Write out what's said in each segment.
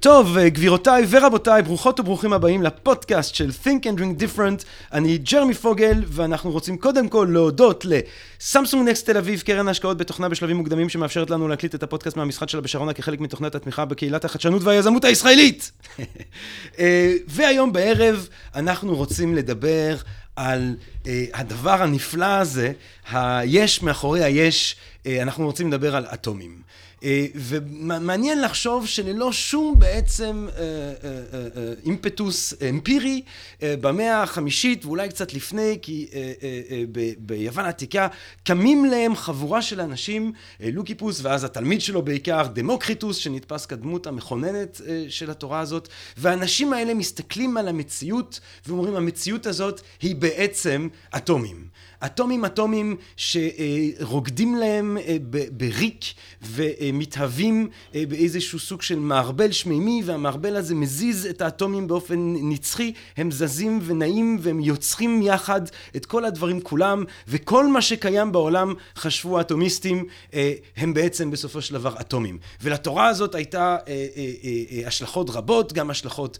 טוב, גבירותיי ורבותיי, ברוכות וברוכים הבאים לפודקאסט של Think and Drink Different. אני ג'רמי פוגל, ואנחנו רוצים קודם כל להודות לסמסונג נקסט תל אביב, קרן השקעות בתוכנה בשלבים מוקדמים, שמאפשרת לנו להקליט את הפודקאסט מהמשחק שלה בשרונה כחלק מתוכנת התמיכה בקהילת החדשנות והיזמות הישראלית. אה, והיום בערב אנחנו רוצים לדבר על uh, הדבר הנפלא הזה, היש מאחורי היש, אנחנו רוצים לדבר על אטומים. Uh, ומעניין לחשוב שללא שום בעצם אימפטוס אמפירי, uh, במאה החמישית ואולי קצת לפני, כי ביוון העתיקה קמים להם חבורה של אנשים, לוקיפוס ואז התלמיד שלו בעיקר, דמוקריטוס, שנתפס כדמות המכוננת של התורה הזאת, והאנשים האלה מסתכלים על המציאות ואומרים המציאות הזאת היא בעצם אטומים. אטומים אטומים שרוקדים להם בריק ומתהווים באיזשהו סוג של מערבל שמימי והמערבל הזה מזיז את האטומים באופן נצחי, הם זזים ונעים והם יוצרים יחד את כל הדברים כולם וכל מה שקיים בעולם חשבו האטומיסטים הם בעצם בסופו של דבר אטומים. ולתורה הזאת הייתה השלכות רבות, גם השלכות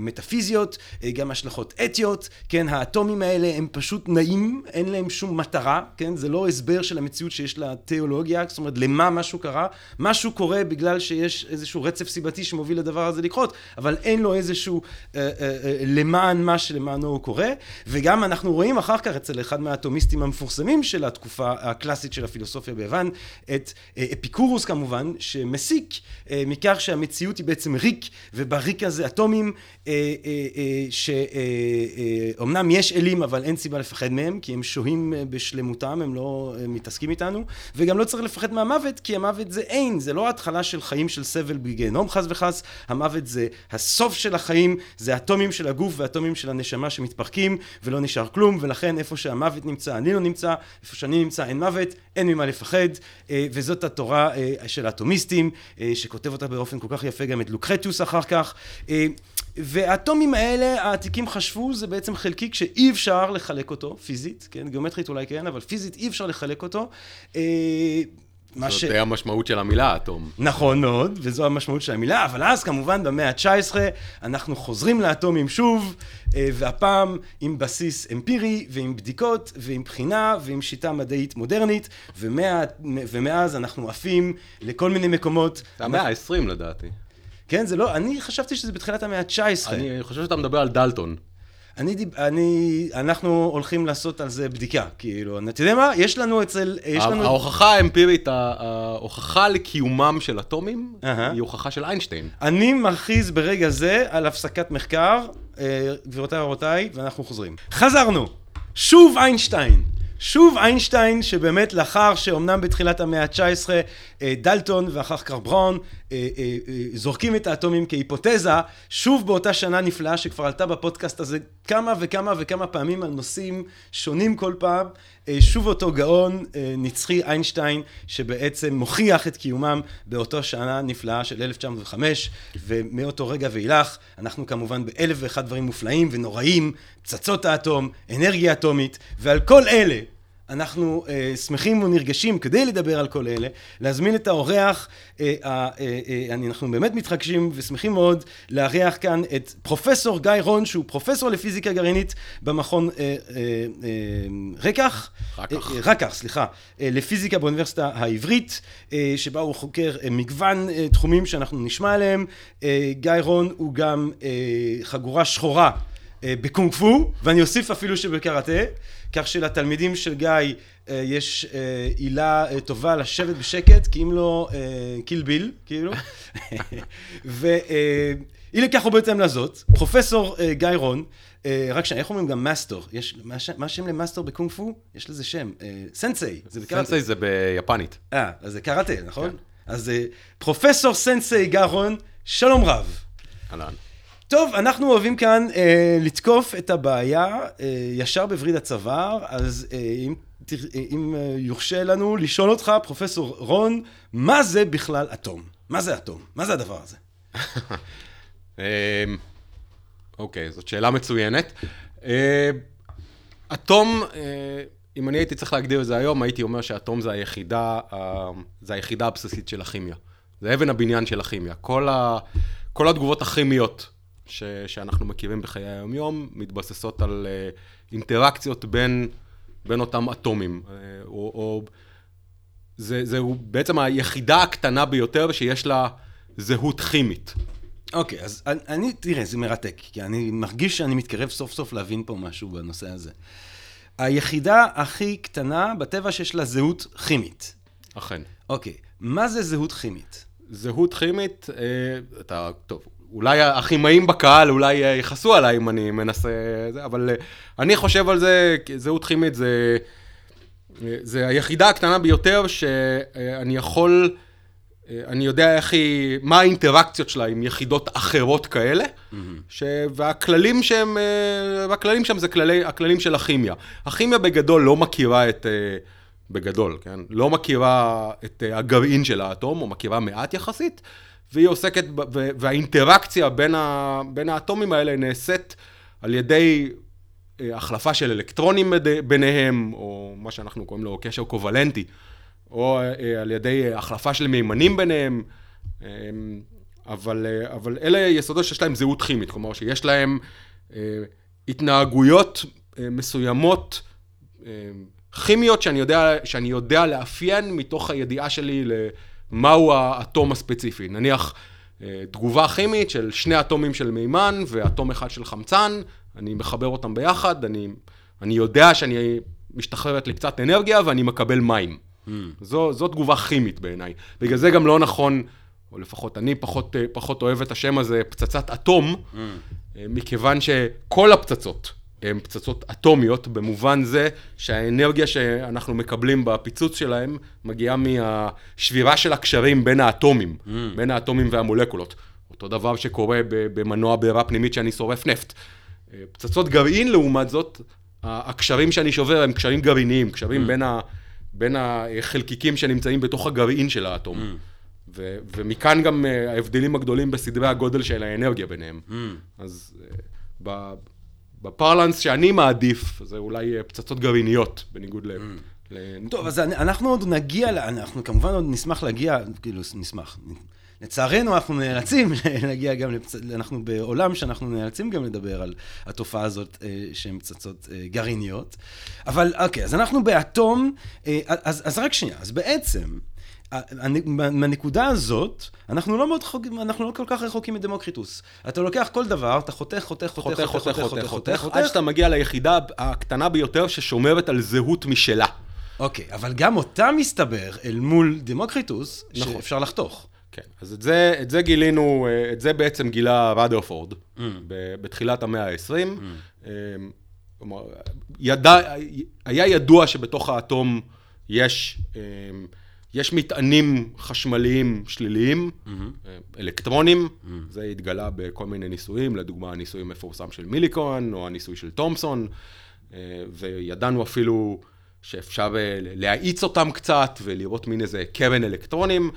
מטאפיזיות, גם השלכות אתיות, כן, האטומים האלה הם פשוט נעים, אין להם שום מטרה, כן, זה לא הסבר של המציאות שיש לה תיאולוגיה, זאת אומרת למה משהו קרה, משהו קורה בגלל שיש איזשהו רצף סיבתי שמוביל לדבר הזה לקרות, אבל אין לו איזשהו אה, אה, אה, למען מה שלמענו הוא קורה, וגם אנחנו רואים אחר כך אצל אחד מהאטומיסטים המפורסמים של התקופה הקלאסית של הפילוסופיה ביוון, את אה, אפיקורוס כמובן, שמסיק אה, מכך שהמציאות היא בעצם ריק, ובריק הזה אטומים, אה, אה, אה, שאומנם יש אלים אבל אין סיבה לפחד מהם, כי הם שוהים בשלמותם, הם לא מתעסקים איתנו, וגם לא צריך לפחד מהמוות, כי המוות זה אין, זה לא התחלה של חיים של סבל בגיהנום חס וחס, המוות זה הסוף של החיים, זה אטומים של הגוף ואטומים של הנשמה שמתפרקים, ולא נשאר כלום, ולכן איפה שהמוות נמצא, אני לא נמצא, איפה שאני נמצא אין מוות, אין ממה לפחד, וזאת התורה של האטומיסטים, שכותב אותה באופן כל כך יפה גם את לוקרטיוס אחר כך. והאטומים האלה, העתיקים חשבו, זה בעצם חלקיק שאי אפשר לחלק אותו, פיזית, כן, גיאומטרית אולי כן, אבל פיזית אי אפשר לחלק אותו. זאת ש... המשמעות של המילה אטום. נכון מאוד, וזו המשמעות של המילה, אבל אז כמובן במאה ה-19 אנחנו חוזרים לאטומים שוב, והפעם עם בסיס אמפירי ועם בדיקות ועם בחינה ועם שיטה מדעית מודרנית. ומאז אנחנו עפים לכל מיני מקומות. זה המאה ה-20 לדעתי. כן, זה לא, אני חשבתי שזה בתחילת המאה ה-19. אני חושב שאתה מדבר על דלטון. אני, אני, אנחנו הולכים לעשות על זה בדיקה, כאילו, אתה יודע מה? יש לנו אצל, יש לנו... ההוכחה האמפירית, ההוכחה לקיומם של אטומים, היא הוכחה של איינשטיין. אני מכריז ברגע זה על הפסקת מחקר, גבירותיי ורבותיי, ואנחנו חוזרים. חזרנו! שוב איינשטיין! שוב איינשטיין, שבאמת לאחר שאומנם בתחילת המאה ה-19 דלטון ואחר כך בראון זורקים את האטומים כהיפותזה, שוב באותה שנה נפלאה שכבר עלתה בפודקאסט הזה כמה וכמה וכמה פעמים על נושאים שונים כל פעם, שוב אותו גאון נצחי איינשטיין, שבעצם מוכיח את קיומם באותו שנה נפלאה של 1905, ומאותו רגע ואילך אנחנו כמובן באלף ואחד דברים מופלאים ונוראים, פצצות האטום, אנרגיה אטומית, ועל כל אלה אנחנו אה, שמחים ונרגשים כדי לדבר על כל אלה, להזמין את האורח, אה, אה, אה, אנחנו באמת מתרגשים ושמחים מאוד לארח כאן את פרופסור גיא רון, שהוא פרופסור לפיזיקה גרעינית במכון אה, אה, אה, רקח, רקח, אה, רקח, סליחה, אה, לפיזיקה באוניברסיטה העברית, אה, שבה הוא חוקר אה, מגוון אה, תחומים שאנחנו נשמע עליהם. אה, גיא רון הוא גם אה, חגורה שחורה. בקונג פו, ואני אוסיף אפילו שבקראטה, כך שלתלמידים של גיא יש עילה טובה לשבת בשקט, כי אם לא קיל ביל, כאילו. ואי לכך הוא בעצם לזאת, פרופסור גיא רון, רק שנייה, איך אומרים גם מאסטר? יש, מה השם למאסטר בקונג פו? יש לזה שם, סנסאי. סנסאי זה ביפנית. אה, אז זה קראטה, נכון? אז פרופסור סנסאי גיא רון, שלום רב. אהלן. טוב, אנחנו אוהבים כאן אה, לתקוף את הבעיה אה, ישר בווריד הצוואר, אז אה, אם, אם אה, יורשה לנו לשאול אותך, פרופסור רון, מה זה בכלל אטום? מה זה אטום? מה זה הדבר הזה? אמ, אוקיי, זאת שאלה מצוינת. אה, אטום, אה, אם אני הייתי צריך להגדיר את זה היום, הייתי אומר שאטום זה היחידה, זה היחידה הבסיסית של הכימיה. זה אבן הבניין של הכימיה. כל, ה, כל התגובות הכימיות ש, שאנחנו מכירים בחיי היום-יום מתבססות על אה, אינטראקציות בין, בין אותם אטומים. או, או זה, זה בעצם היחידה הקטנה ביותר שיש לה זהות כימית. אוקיי, okay, אז אני, תראה, זה מרתק, כי אני מרגיש שאני מתקרב סוף סוף להבין פה משהו בנושא הזה. היחידה הכי קטנה בטבע שיש לה זהות כימית. אכן. אוקיי, okay, מה זה זהות כימית? זהות כימית, אה, אתה, טוב, אולי הכימאים בקהל אולי יכעסו עליי אם אני מנסה, זה, אבל אה, אני חושב על זה, זהות כימית זה, אה, זה היחידה הקטנה ביותר שאני יכול... אה, אני יודע איך היא, מה האינטראקציות שלה עם יחידות אחרות כאלה, mm-hmm. ש... והכללים שהם, והכללים שם זה כללי, הכללים של הכימיה. הכימיה בגדול לא מכירה את, בגדול, כן? לא מכירה את הגרעין של האטום, או מכירה מעט יחסית, והיא עוסקת, והאינטראקציה בין, ה... בין האטומים האלה נעשית על ידי החלפה של אלקטרונים ביניהם, או מה שאנחנו קוראים לו קשר קוולנטי. או אה, על ידי החלפה של מימנים ביניהם, אה, אבל, אה, אבל אלה יסודות שיש להם זהות כימית, כלומר שיש להם התנהגויות מסוימות, כימיות שאני יודע, שאני יודע לאפיין מתוך הידיעה שלי למהו האטום הספציפי. נניח תגובה כימית של שני אטומים של מימן ואטום אחד של חמצן, אני מחבר אותם ביחד, אני, אני יודע שאני משתחררת לי קצת אנרגיה ואני מקבל מים. Mm. זו, זו תגובה כימית בעיניי. בגלל זה גם לא נכון, או לפחות אני פחות, אה, פחות אוהב את השם הזה, פצצת אטום, mm. אה, מכיוון שכל הפצצות הן פצצות אטומיות, במובן זה שהאנרגיה שאנחנו מקבלים בפיצוץ שלהם מגיעה מהשבירה של הקשרים בין האטומים, mm. בין האטומים והמולקולות. אותו דבר שקורה במנוע בעירה פנימית שאני שורף נפט. אה, פצצות גרעין, לעומת זאת, הקשרים שאני שובר הם קשרים גרעיניים, קשרים mm. בין ה... בין החלקיקים שנמצאים בתוך הגרעין של האטום. Mm. ו- ומכאן גם uh, ההבדלים הגדולים בסדרי הגודל של האנרגיה ביניהם. Mm. אז uh, ב- בפרלנס שאני מעדיף, זה אולי פצצות גרעיניות, בניגוד ל... Mm. ל... טוב, אז אנחנו עוד נגיע, אנחנו כמובן עוד נשמח להגיע, כאילו, נשמח. לצערנו אנחנו נאלצים להגיע גם, לפצ... אנחנו בעולם שאנחנו נאלצים גם לדבר על התופעה הזאת אה, שהן פצצות אה, גרעיניות. אבל אוקיי, אז אנחנו באטום, אה, אז, אז רק שנייה, אז בעצם, מהנקודה הזאת, אנחנו לא מאוד חוקים, אנחנו לא כל כך רחוקים מדמוקריטוס. אתה לוקח כל דבר, אתה חותך, חותך, חותך, חותך, חותך, חותך, עד שאתה מגיע ליחידה הקטנה ביותר ששומרת על זהות משלה. אוקיי, אבל גם אותה מסתבר אל מול דמוקריטוס, שאפשר לחתוך. כן, אז את זה, את זה גילינו, אה, את זה בעצם גילה רדרפורד mm. בתחילת המאה ה-20. Mm. אה, כלומר, ידע, היה ידוע שבתוך האטום יש, אה, יש מטענים חשמליים שליליים, mm-hmm. אלקטרונים, mm-hmm. זה התגלה בכל מיני ניסויים, לדוגמה הניסוי המפורסם של מיליקון, או הניסוי של תומפסון, וידענו אפילו שאפשר להאיץ אותם קצת ולראות מין איזה קרן אלקטרונים.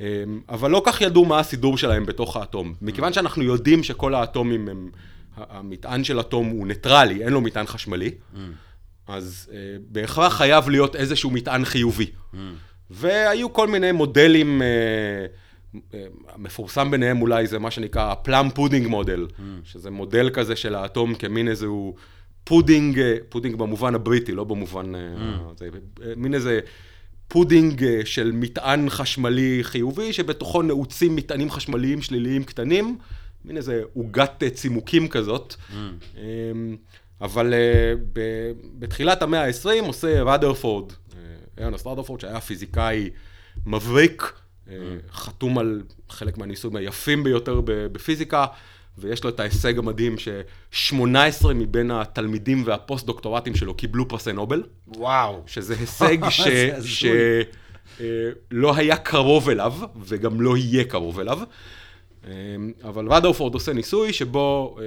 אמ, אבל לא כל כך ידעו מה הסידור שלהם בתוך האטום. מכיוון שאנחנו יודעים שכל האטומים הם, המטען של אטום הוא ניטרלי, אין לו מטען חשמלי, אז uh, בהכרח חייב להיות איזשהו מטען חיובי. והיו כל מיני מודלים, uh, uh, המפורסם ביניהם אולי זה מה שנקרא plum pudding model, שזה מודל כזה של האטום כמין איזשהו פודינג, פודינג במובן הבריטי, לא במובן, mm. זה, מין איזה... פודינג אה, של מטען חשמלי חיובי, שבתוכו נעוצים מטענים חשמליים שליליים קטנים, מין איזה עוגת אה, צימוקים כזאת. Mm. אמ, אבל אה, בתחילת המאה ה-20 עושה רדרפורד, ארנסט רדרפורד, שהיה פיזיקאי מבריק, mm. חתום על חלק מהניסויים היפים ביותר בפיזיקה. ויש לו את ההישג המדהים ש-18 מבין התלמידים והפוסט-דוקטורטים שלו קיבלו פרסי נובל. וואו. שזה הישג שלא היה קרוב אליו, וגם לא יהיה קרוב אליו. אבל רדרפורד עושה ניסוי שבו אה,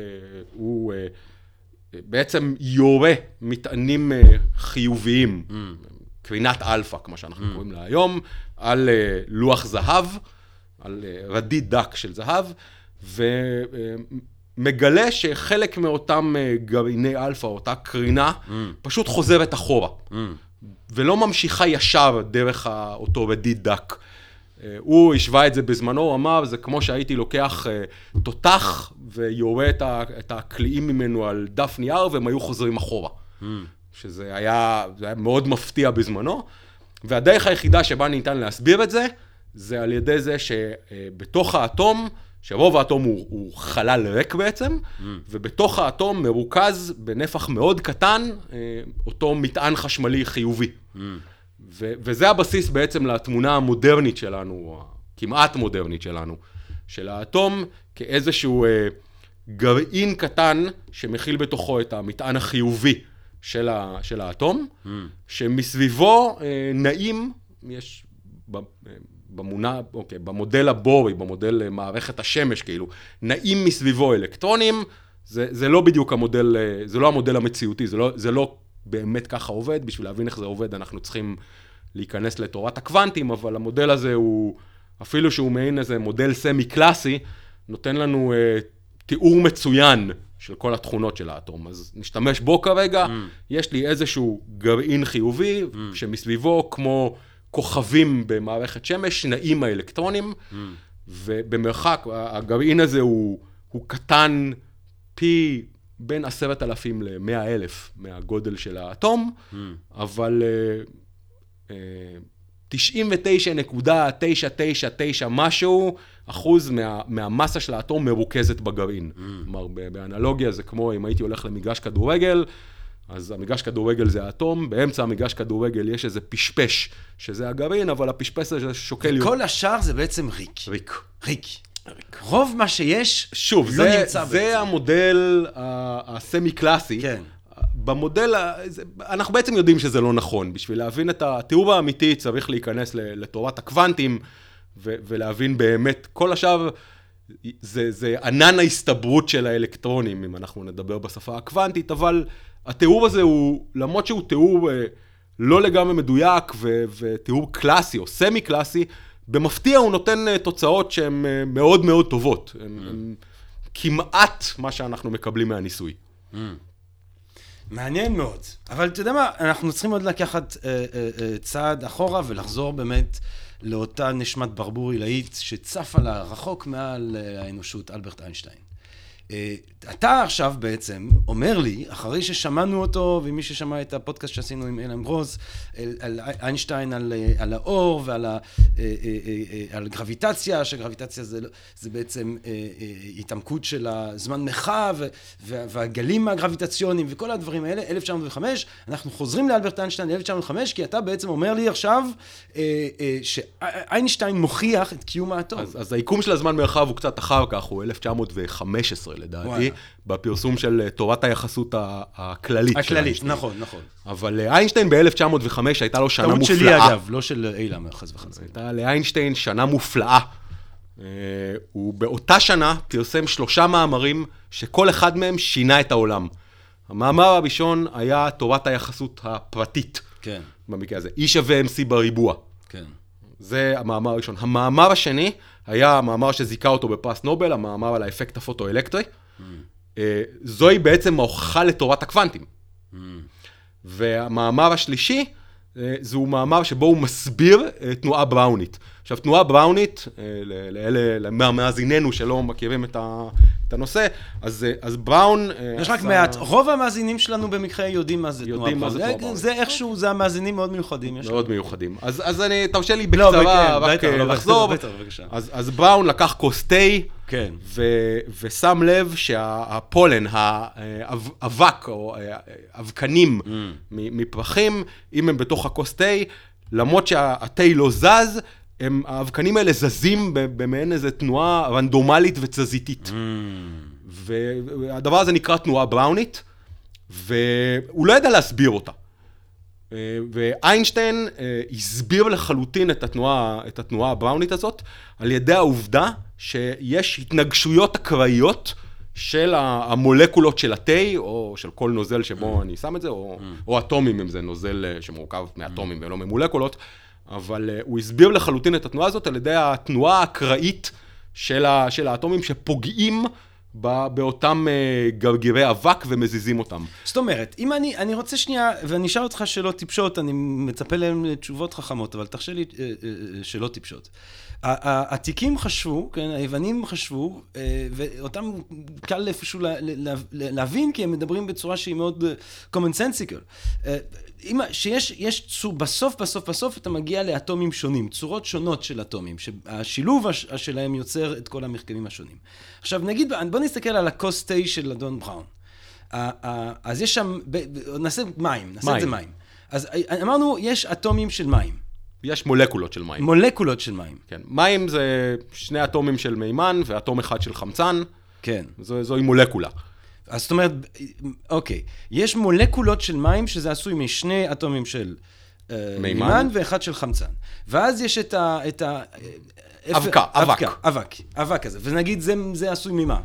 הוא אה, בעצם יורה מטענים אה, חיוביים, mm. קרינת אלפא, כמו שאנחנו mm. קוראים לה היום, על לוח זהב. על אה, רדיד דק של זהב, ומגלה שחלק מאותם אה, גרעיני אלפא, אותה קרינה, mm. פשוט חוזרת אחורה, mm. ולא ממשיכה ישר דרך אותו רדיד דק. הוא השווה את זה בזמנו, הוא אמר, זה כמו שהייתי לוקח תותח ויורה את הקליעים ממנו על דף נייר, והם היו חוזרים אחורה. Mm. שזה היה, זה היה מאוד מפתיע בזמנו, והדרך היחידה שבה ניתן להסביר את זה, זה על ידי זה שבתוך האטום, שרוב האטום הוא, הוא חלל ריק בעצם, mm. ובתוך האטום מרוכז בנפח מאוד קטן אה, אותו מטען חשמלי חיובי. Mm. ו- וזה הבסיס בעצם לתמונה המודרנית שלנו, כמעט מודרנית שלנו, של האטום כאיזשהו אה, גרעין קטן שמכיל בתוכו את המטען החיובי של, ה- של האטום, mm. שמסביבו אה, נעים, יש... במונה, אוקיי, במודל הבורי, במודל אה, מערכת השמש, כאילו, נעים מסביבו אלקטרונים, זה, זה לא בדיוק המודל, אה, זה לא המודל המציאותי, זה לא, זה לא באמת ככה עובד, בשביל להבין איך זה עובד אנחנו צריכים להיכנס לתורת הקוונטים, אבל המודל הזה הוא, אפילו שהוא מעין איזה מודל סמי קלאסי, נותן לנו אה, תיאור מצוין של כל התכונות של האטום. אז נשתמש בו כרגע, mm. יש לי איזשהו גרעין חיובי, mm. שמסביבו כמו... כוכבים במערכת שמש, נעים האלקטרונים, mm. ובמרחק, הגרעין הזה הוא, הוא קטן פי בין עשרת אלפים למאה אלף מהגודל של האטום, mm. אבל uh, uh, 99.999 משהו אחוז מה, מהמסה של האטום מרוכזת בגרעין. Mm. כלומר, באנלוגיה זה כמו אם הייתי הולך למגרש כדורגל, אז המגרש כדורגל זה האטום, באמצע המגרש כדורגל יש איזה פשפש, שזה הגרעין, אבל הפשפש הזה שוקל... כל השאר זה בעצם ריק. ריק. ריק. רוב מה שיש שוב, לא זה, נמצא זה בעצם. המודל הסמי-קלאסי. כן. במודל, אנחנו בעצם יודעים שזה לא נכון. בשביל להבין את התיאור האמיתי צריך להיכנס לתורת הקוונטים ולהבין באמת, כל השאר זה, זה ענן ההסתברות של האלקטרונים, אם אנחנו נדבר בשפה הקוונטית, אבל התיאור הזה הוא, למרות שהוא תיאור אה, לא לגמרי מדויק ו, ותיאור קלאסי או סמי קלאסי, במפתיע הוא נותן אה, תוצאות שהן אה, מאוד מאוד טובות. mm. הן כמעט מה שאנחנו מקבלים מהניסוי. Mm. מעניין מאוד. אבל אתה יודע מה, אנחנו צריכים עוד לקחת אה, אה, אה, צעד אחורה ולחזור באמת לאותה נשמת ברבור עילאית שצפה לה רחוק מעל אה, האנושות, אלברט איינשטיין. אה, אתה עכשיו בעצם אומר לי, אחרי ששמענו אותו, ומי ששמע את הפודקאסט שעשינו עם אילן ברוז, על איינשטיין, על, אה, על האור ועל ה, אה, על גרביטציה, שגרביטציה זה, זה בעצם התעמקות של הזמן מרחב, והגלים הגרביטציוניים וכל הדברים האלה, 1905, אנחנו חוזרים לאלברט איינשטיין 1905, כי אתה בעצם אומר לי עכשיו שאיינשטיין מוכיח את קיום האטום. אז, אז היקום של הזמן מרחב הוא קצת אחר כך, הוא 1915 לדעתי. בפרסום של אה, תורת היחסות הכללית. הכללית, נכון, נכון. אבל אה, איינשטיין ב-1905 הייתה לו שנה מופלאה. טעות שלי אגב, לא של אילם, חס וחלילה. הייתה לאיינשטיין שנה מופלאה. אה, הוא באותה שנה פרסם שלושה מאמרים שכל אחד מהם שינה את העולם. המאמר הראשון היה תורת היחסות הפרטית. כן. במקרה הזה. E שווה MC בריבוע. כן. זה המאמר הראשון. המאמר השני היה המאמר שזיכה אותו בפרס נובל, המאמר על האפקט הפוטואלקטרי. אה, זוהי בעצם ההוכחה לתורת הקוונטים. והמאמר השלישי, אה, זהו מאמר שבו הוא מסביר אה, תנועה בראונית. עכשיו, תנועה בראונית, לאלה, למאזיננו שלא מכירים את, ה, את הנושא, אז, אז בראון... יש רק מעט, רוב המאזינים שלנו במקרה יודעים מה זה תנועה בראונית. זה איכשהו, זה המאזינים מאוד מיוחדים. מאוד מיוחדים. אז, אז אני, תרשה לי לא, בקצרה, לא, רק לא, לחזור. אז, אז בראון לקח כוס תה. כן. ו- ושם לב שהפולן, האבק או אבקנים mm. מפרחים, אם הם בתוך הכוס תה, למרות שהתה לא זז, הם, האבקנים האלה זזים במעין איזו תנועה רנדומלית ותזזיתית. Mm. והדבר הזה נקרא תנועה בראונית, והוא לא ידע להסביר אותה. אה, ואיינשטיין אה, הסביר לחלוטין את התנועה, את התנועה הבראונית הזאת על ידי העובדה שיש התנגשויות אקראיות של המולקולות של התה, או של כל נוזל שבו mm. אני שם את זה, או, mm. או אטומים, אם זה נוזל אה, שמורכב מאטומים mm. ולא ממולקולות. אבל uh, הוא הסביר לחלוטין את התנועה הזאת על ידי התנועה האקראית של, ה, של האטומים שפוגעים באותם uh, גרגירי אבק ומזיזים אותם. זאת אומרת, אם אני, אני רוצה שנייה, ואני אשאל אותך שאלות טיפשות, אני מצפה להם לתשובות חכמות, אבל תרשה לי uh, שאלות טיפשות. העתיקים חשבו, כן, היוונים חשבו, ואותם קל איפשהו להבין, כי הם מדברים בצורה שהיא מאוד commonsensical. שיש יש צור, בסוף, בסוף, בסוף אתה מגיע לאטומים שונים, צורות שונות של אטומים, שהשילוב שלהם יוצר את כל המחקרים השונים. עכשיו נגיד, בוא נסתכל על הקוסט תה של אדון בראון. אז יש שם, נעשה מים, נעשה מים. את זה מים. אז אמרנו, יש אטומים של מים. יש מולקולות של מים. מולקולות של מים. כן. מים זה שני אטומים של מימן ואטום אחד של חמצן. כן. זו, זוהי מולקולה. אז זאת אומרת, אוקיי, יש מולקולות של מים שזה עשוי משני אטומים של אה, מימן, מימן ואחד של חמצן. ואז יש את ה... את ה אבקה, אבק. אבק, אבק כזה. ונגיד זה, זה עשוי ממה?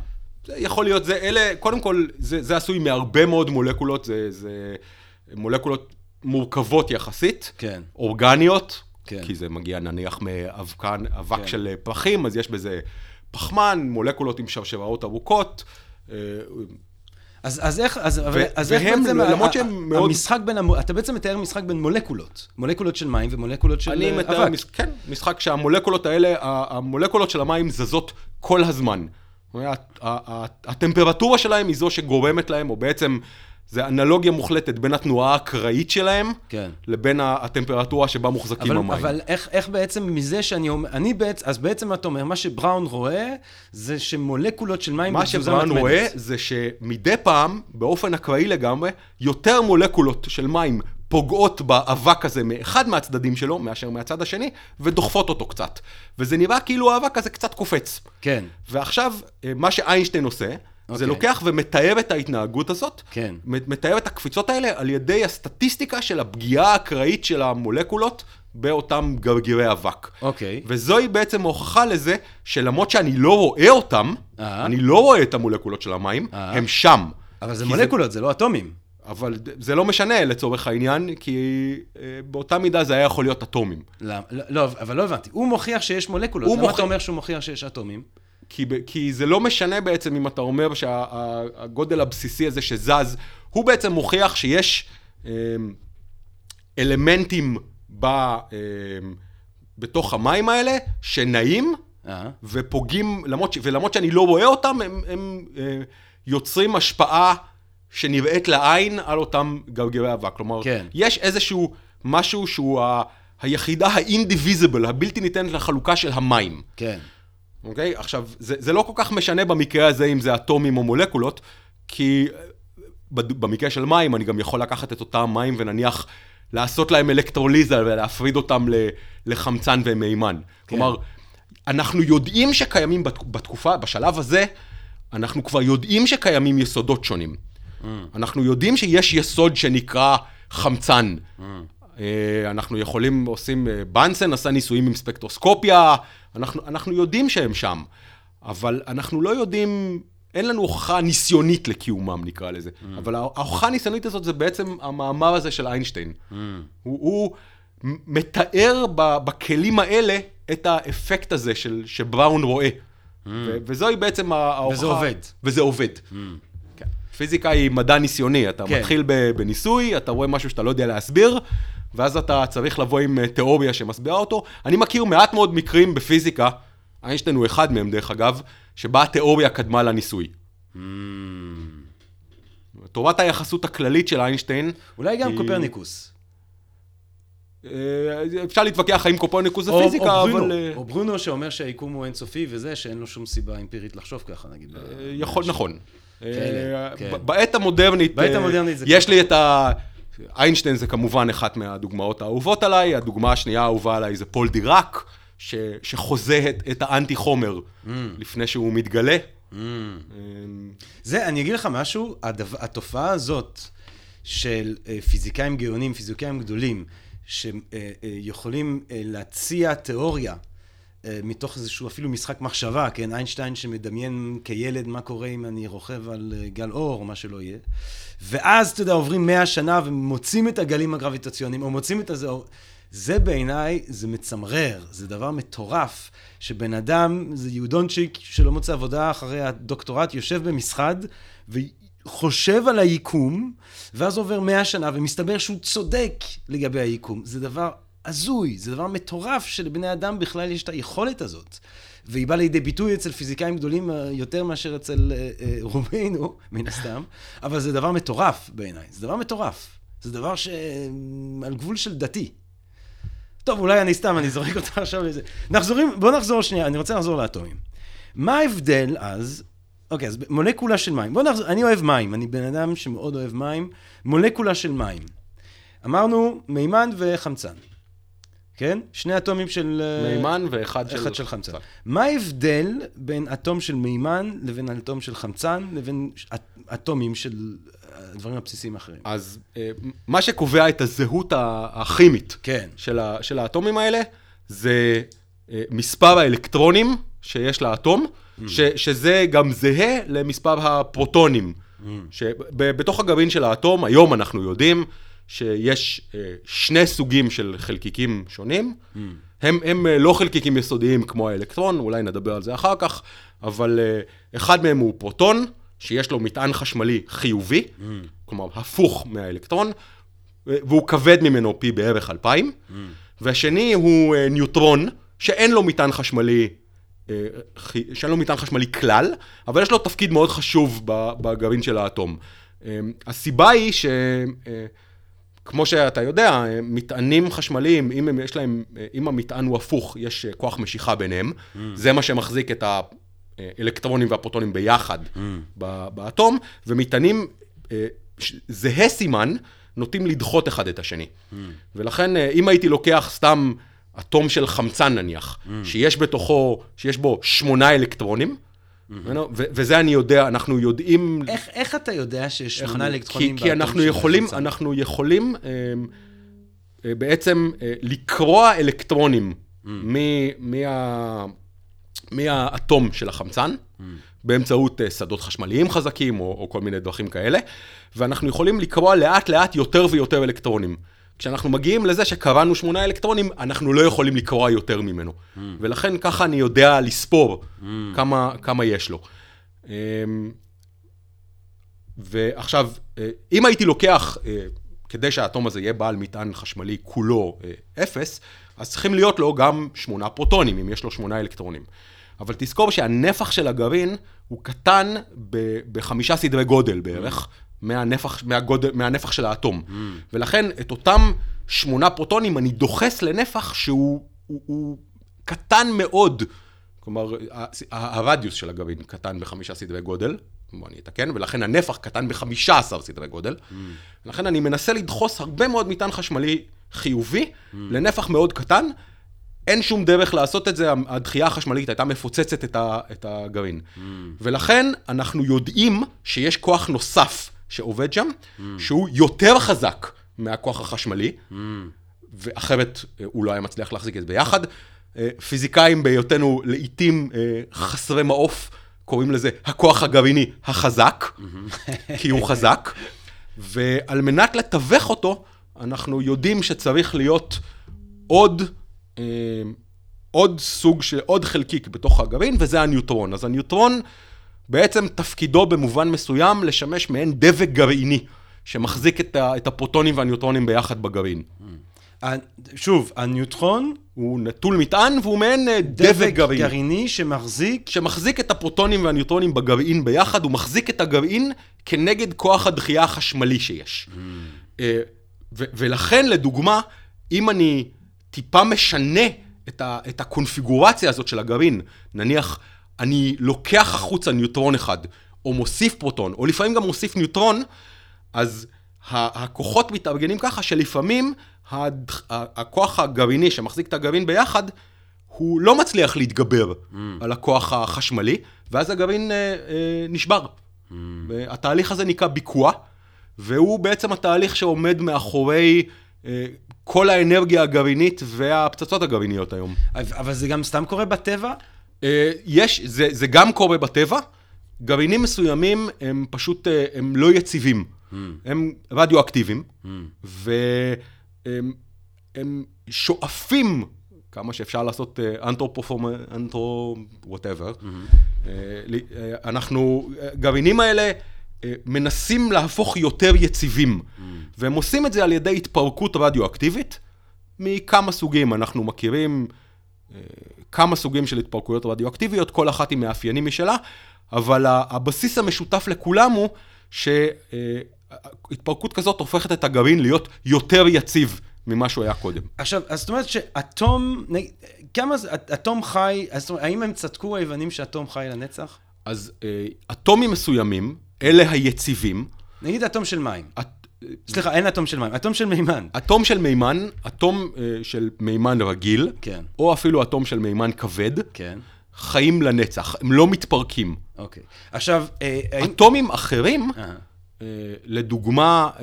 זה יכול להיות, זה אלה, קודם כל, זה, זה עשוי מהרבה מאוד מולקולות, זה, זה מולקולות מורכבות יחסית, כן. אורגניות, כן. כי זה מגיע נניח מאבקן, אבק כן. של פרחים, אז יש בזה פחמן, מולקולות עם שרשראות ארוכות. אה, אז, אז איך, אז, ו- אז איך בעצם, למרות שהם מאוד... המשחק בין, אתה בעצם מתאר משחק בין מולקולות, מולקולות של מים ומולקולות של אבק. אני מתאר, מש... כן, משחק שהמולקולות האלה, המולקולות של המים זזות כל הזמן. הטמפרטורה שלהם היא זו שגורמת להם, או בעצם זה אנלוגיה מוחלטת בין התנועה האקראית שלהם, כן. לבין הטמפרטורה שבה מוחזקים אבל, המים. אבל איך, איך בעצם מזה שאני אומר, אני בעצם, אז בעצם אתה אומר, מה שבראון רואה, זה שמולקולות של מים... מה שבראון רואה, זה שמדי פעם, באופן אקראי לגמרי, יותר מולקולות של מים פוגעות באבק הזה מאחד מהצדדים שלו, מאשר מהצד השני, ודוחפות אותו קצת. וזה נראה כאילו האבק הזה קצת קופץ. כן. ועכשיו, אה, מה שאיינשטיין עושה. זה אוקיי. לוקח ומתאר את ההתנהגות הזאת, כן. מתאר את הקפיצות האלה על ידי הסטטיסטיקה של הפגיעה האקראית של המולקולות באותם גרגירי אבק. אוקיי. וזוהי בעצם הוכחה לזה שלמרות שאני לא רואה אותם, uh-huh. אני לא רואה את המולקולות של המים, uh-huh. הם שם. אבל זה מולקולות, זה... זה לא אטומים. אבל זה לא משנה לצורך העניין, כי אה, באותה מידה זה היה יכול להיות אטומים. לא, לא, אבל לא הבנתי. הוא מוכיח שיש מולקולות. למה מוכיח... אתה אומר שהוא מוכיח שיש אטומים? כי, כי זה לא משנה בעצם אם אתה אומר שהגודל הבסיסי הזה שזז, הוא בעצם מוכיח שיש אה, אלמנטים ב, אה, בתוך המים האלה שנעים uh-huh. ופוגעים, למרות, ולמרות שאני לא רואה אותם, הם, הם אה, יוצרים השפעה שנראית לעין על אותם גרגרי אבק. כלומר, כן. יש איזשהו משהו שהוא ה, היחידה האינדיביזיבל, הבלתי ניתנת לחלוקה של המים. כן. אוקיי? עכשיו, זה, זה לא כל כך משנה במקרה הזה אם זה אטומים או מולקולות, כי אה, במקרה של מים אני גם יכול לקחת את אותם מים ונניח לעשות להם אלקטרוליזה ולהפריד אותם לחמצן ומימן. כן. כלומר, אנחנו יודעים שקיימים בתקופה, בשלב הזה, אנחנו כבר יודעים שקיימים יסודות שונים. Mm. אנחנו יודעים שיש יסוד שנקרא חמצן. Mm. אה, אנחנו יכולים, עושים, אה, בנסן עשה ניסויים עם ספקטרוסקופיה, אנחנו, אנחנו יודעים שהם שם, אבל אנחנו לא יודעים, אין לנו הוכחה ניסיונית לקיומם, נקרא לזה. Mm. אבל ההוכחה הניסיונית הזאת זה בעצם המאמר הזה של איינשטיין. Mm. הוא, הוא מתאר ב, בכלים האלה את האפקט הזה של, שבראון רואה. Mm. ו, וזוהי בעצם ההוכחה. וזה עובד. וזה עובד. Mm. פיזיקה היא מדע ניסיוני, אתה כן. מתחיל בניסוי, אתה רואה משהו שאתה לא יודע להסביר, ואז אתה צריך לבוא עם אה, תיאוריה שמסבירה אותו. אני מכיר מעט מאוד מקרים בפיזיקה, איינשטיין הוא אחד מהם דרך אגב, שבה התיאוריה קדמה לניסוי. Mm. תורת היחסות הכללית של איינשטיין... אולי גם היא... קופרניקוס. אה, אפשר להתווכח האם קופרניקוס זה פיזיקה, או אבל... אה, או ברונו שאומר שהיקום הוא אינסופי וזה, שאין לו שום סיבה אמפירית לחשוב ככה, נגיד. יכול, נכון. כן. בעת המודרנית, בעת המודרנית יש לי את ה... איינשטיין זה כמובן אחת מהדוגמאות האהובות עליי, הדוגמה השנייה האהובה עליי זה פול דיראק, ש, שחוזה את, את האנטי חומר mm. לפני שהוא מתגלה. Mm. אמ, זה, אני אגיד לך משהו, הדו, התופעה הזאת של אה, פיזיקאים גאונים, פיזיקאים גדולים, שיכולים אה, אה, להציע תיאוריה מתוך איזשהו אפילו משחק מחשבה, כן, איינשטיין שמדמיין כילד מה קורה אם אני רוכב על גל אור או מה שלא יהיה. ואז, אתה יודע, עוברים מאה שנה ומוצאים את הגלים הגרביטציוניים, או מוצאים את הזה, זה בעיניי, זה מצמרר, זה דבר מטורף, שבן אדם, זה יהודונצ'יק שלא מוצא עבודה אחרי הדוקטורט, יושב במשחד וחושב על היקום, ואז עובר מאה שנה ומסתבר שהוא צודק לגבי היקום. זה דבר הזוי, זה דבר מטורף שלבני אדם בכלל יש את היכולת הזאת. והיא באה לידי ביטוי אצל פיזיקאים גדולים אה, יותר מאשר אצל אה, אה, רובנו, מן הסתם, אבל זה דבר מטורף בעיניי, זה דבר מטורף. זה דבר שעל גבול של דתי. טוב, אולי אני סתם, אני זורק אותך עכשיו לזה. נחזורים, בוא נחזור שנייה, אני רוצה לחזור לאטומים. מה ההבדל אז, אוקיי, אז מולקולה של מים. בוא נחזור, אני אוהב מים, אני בן אדם שמאוד אוהב מים. מולקולה של מים. אמרנו מימן וחמצן. כן? שני אטומים של... אה, מימן ואחד של, אחד של חמצן. מה ההבדל בין אטום של מימן לבין אטום של חמצן לבין אטומים של הדברים הבסיסיים האחרים? אז אה, מה שקובע את הזהות הכימית כן. של, ה, של האטומים האלה, זה אה, מספר האלקטרונים שיש לאטום, mm. ש, שזה גם זהה למספר הפרוטונים. Mm. שבתוך הגרעין של האטום, היום אנחנו יודעים שיש אה, שני סוגים של חלקיקים שונים. Mm. הם, הם לא חלקיקים יסודיים כמו האלקטרון, אולי נדבר על זה אחר כך, אבל אחד מהם הוא פרוטון, שיש לו מטען חשמלי חיובי, mm. כלומר הפוך מהאלקטרון, והוא כבד ממנו פי בערך 2,000, mm. והשני הוא ניוטרון, שאין לו מטען חשמלי, שאין לו מטען חשמלי כלל, אבל יש לו תפקיד מאוד חשוב בגרעין של האטום. הסיבה היא ש... כמו שאתה יודע, מטענים חשמליים, אם הם, יש להם, אם המטען הוא הפוך, יש כוח משיכה ביניהם, mm. זה מה שמחזיק את. האלקטרונים והפרוטונים ביחד mm. באטום, ומטענים אה, זהה סימן, נוטים לדחות אחד את השני. Mm. ולכן, אה, אם הייתי לוקח סתם אטום של חמצן נניח, mm. שיש בתוכו, שיש בו שמונה אלקטרונים. וזה אני יודע, אנחנו יודעים... איך, איך אתה יודע שיש שמונה אלקטרונים באטום של חמצן? כי אנחנו יכולים, אנחנו יכולים אה, אה, בעצם אה, לקרוע אלקטרונים mm. מה... מהאטום של החמצן, mm. באמצעות uh, שדות חשמליים חזקים או, או כל מיני דרכים כאלה, ואנחנו יכולים לקרוע לאט לאט יותר ויותר אלקטרונים. כשאנחנו מגיעים לזה שקראנו שמונה אלקטרונים, אנחנו לא יכולים לקרוע יותר ממנו. Mm. ולכן ככה אני יודע לספור mm. כמה, כמה יש לו. Um, ועכשיו, אה, אם הייתי לוקח, uh, כדי שהאטום הזה יהיה בעל מטען חשמלי כולו uh, אפס, אז צריכים להיות לו גם שמונה פרוטונים, אם יש לו שמונה אלקטרונים. אבל תזכור שהנפח של הגרעין הוא קטן בחמישה סדרי גודל בערך, mm. מהנפח, מהגודל, מהנפח של האטום. Mm. ולכן את אותם שמונה פרוטונים אני דוחס לנפח שהוא הוא, הוא קטן מאוד. כלומר, הרדיוס של הגרעין קטן בחמישה סדרי גודל, בוא אני אתקן, ולכן הנפח קטן בחמישה עשר סדרי גודל. Mm. לכן אני מנסה לדחוס הרבה מאוד מטען חשמלי חיובי mm. לנפח מאוד קטן, אין שום דרך לעשות את זה, הדחייה החשמלית הייתה מפוצצת את הגרעין. Mm. ולכן אנחנו יודעים שיש כוח נוסף שעובד שם, mm. שהוא יותר חזק מהכוח החשמלי, mm. ואחרת אה, הוא לא היה מצליח להחזיק את זה ביחד. אה, פיזיקאים בהיותנו לעיתים אה, חסרי מעוף, קוראים לזה הכוח הגרעיני החזק. כי הוא חזק, ועל מנת לתווך אותו, אנחנו יודעים שצריך להיות עוד עוד סוג של, עוד חלקיק בתוך הגרעין, וזה הניוטרון. אז הניוטרון, בעצם תפקידו במובן מסוים לשמש מעין דבק גרעיני, שמחזיק את, ה, את הפרוטונים והניוטרונים ביחד בגרעין. שוב, הניוטרון הוא נטול מטען והוא מעין אה, דבק, דבק גרעיני. גרעיני שמחזיק... שמחזיק את הפרוטונים והניוטרונים בגרעין ביחד, הוא מחזיק את הגרעין כנגד כוח הדחייה החשמלי שיש. Mm. אה, ולכן, לדוגמה, אם אני טיפה משנה את, ה, את הקונפיגורציה הזאת של הגרעין. נניח, אני לוקח החוצה ניוטרון אחד, או מוסיף פרוטון, או לפעמים גם מוסיף ניוטרון, אז הכוחות מתארגנים ככה שלפעמים הכוח הגרעיני שמחזיק את הגרעין ביחד, הוא לא מצליח להתגבר mm. על הכוח החשמלי, ואז הגרעין אה, אה, נשבר. Mm. התהליך הזה נקרא ביקוע, והוא בעצם התהליך שעומד מאחורי אה, כל האנרגיה הגרעינית והפצצות הגרעיניות היום. אבל זה גם סתם קורה בטבע? אה, יש, זה, זה גם קורה בטבע. גרעינים מסוימים הם פשוט, אה, הם לא יציבים. Mm. הם רדיואקטיביים, mm. הם שואפים, כמה שאפשר לעשות אנתרופופורם, אנתרו, וואטאבר. אנחנו, גרעינים האלה אה, מנסים להפוך יותר יציבים, והם עושים את זה על ידי התפרקות רדיואקטיבית מכמה סוגים. אנחנו מכירים כמה סוגים של התפרקויות רדיואקטיביות, כל אחת עם מאפיינים משלה, אבל הבסיס המשותף לכולם הוא שהתפרקות כזאת הופכת את הגרעין להיות יותר יציב. ממה שהוא היה קודם. עכשיו, אז זאת אומרת שאטום, כמה, אטום חי, אז האם הם צדקו היוונים שאטום חי לנצח? אז אה, אטומים מסוימים, אלה היציבים. נגיד אטום של מים. את... סליחה, אין אטום של מים, אטום של מימן. אטום של מימן, אטום uh, של מימן רגיל, כן. או אפילו אטום של מימן כבד, כן. חיים לנצח, הם לא מתפרקים. אוקיי. עכשיו, אה, אטומים אחרים, uh-huh. uh, לדוגמה, uh,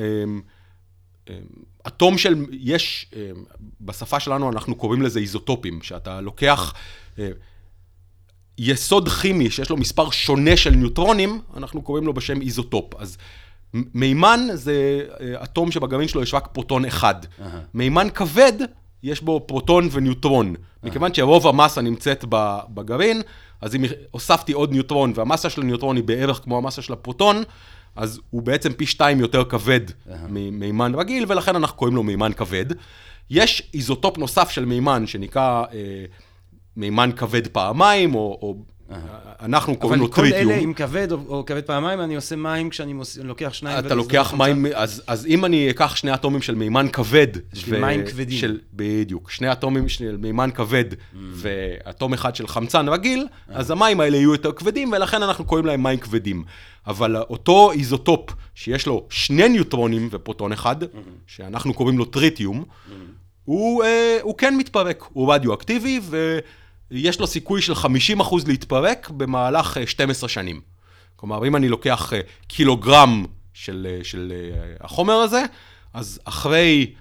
uh, אטום של, יש, uh, בשפה שלנו אנחנו קוראים לזה איזוטופים, שאתה לוקח... Uh, יסוד כימי שיש לו מספר שונה של ניוטרונים, אנחנו קוראים לו בשם איזוטופ. אז מימן זה אה, אטום שבגרעין שלו יש רק פרוטון אחד. מימן כבד, יש בו פרוטון וניוטרון. מכיוון שרוב המסה נמצאת בגרעין, אז אם הוספתי עוד ניוטרון, והמסה של הניוטרון היא בערך כמו המסה של הפרוטון, אז הוא בעצם פי שתיים יותר כבד. ממימן רגיל, ולכן אנחנו קוראים לו מימן כבד. יש איזוטופ נוסף של מימן שנקרא... אה, מימן כבד פעמיים, או, או אנחנו קוראים לו טריטיום. אבל כל אלה, אם כבד או, כבד פעמיים, אני עושה מים כשאני. לוקח שניים. אתה לוקח מים, אז, אז אם אני אקח שני אטומים של מימן כבד. של. מים כבדים. בדיוק. שני אטומים של מימן כבד mm. ואטום אחד של חמצן רגיל, mm. אז המים האלה יהיו יותר כבדים, ולכן אנחנו קוראים להם מים כבדים. אבל אותו איזוטופ, שיש לו שני ניוטרונים ופרוטון אחד, mm-hmm. שאנחנו קוראים לו טריטיום. הוא, אה, הוא כן מתפרק, הוא רדיואקטיבי, ו... יש לו סיכוי של 50% להתפרק במהלך 12 אה, שנים. כלומר, אם אני לוקח אה, קילוגרם של, אה, של החומר הזה, אז אחרי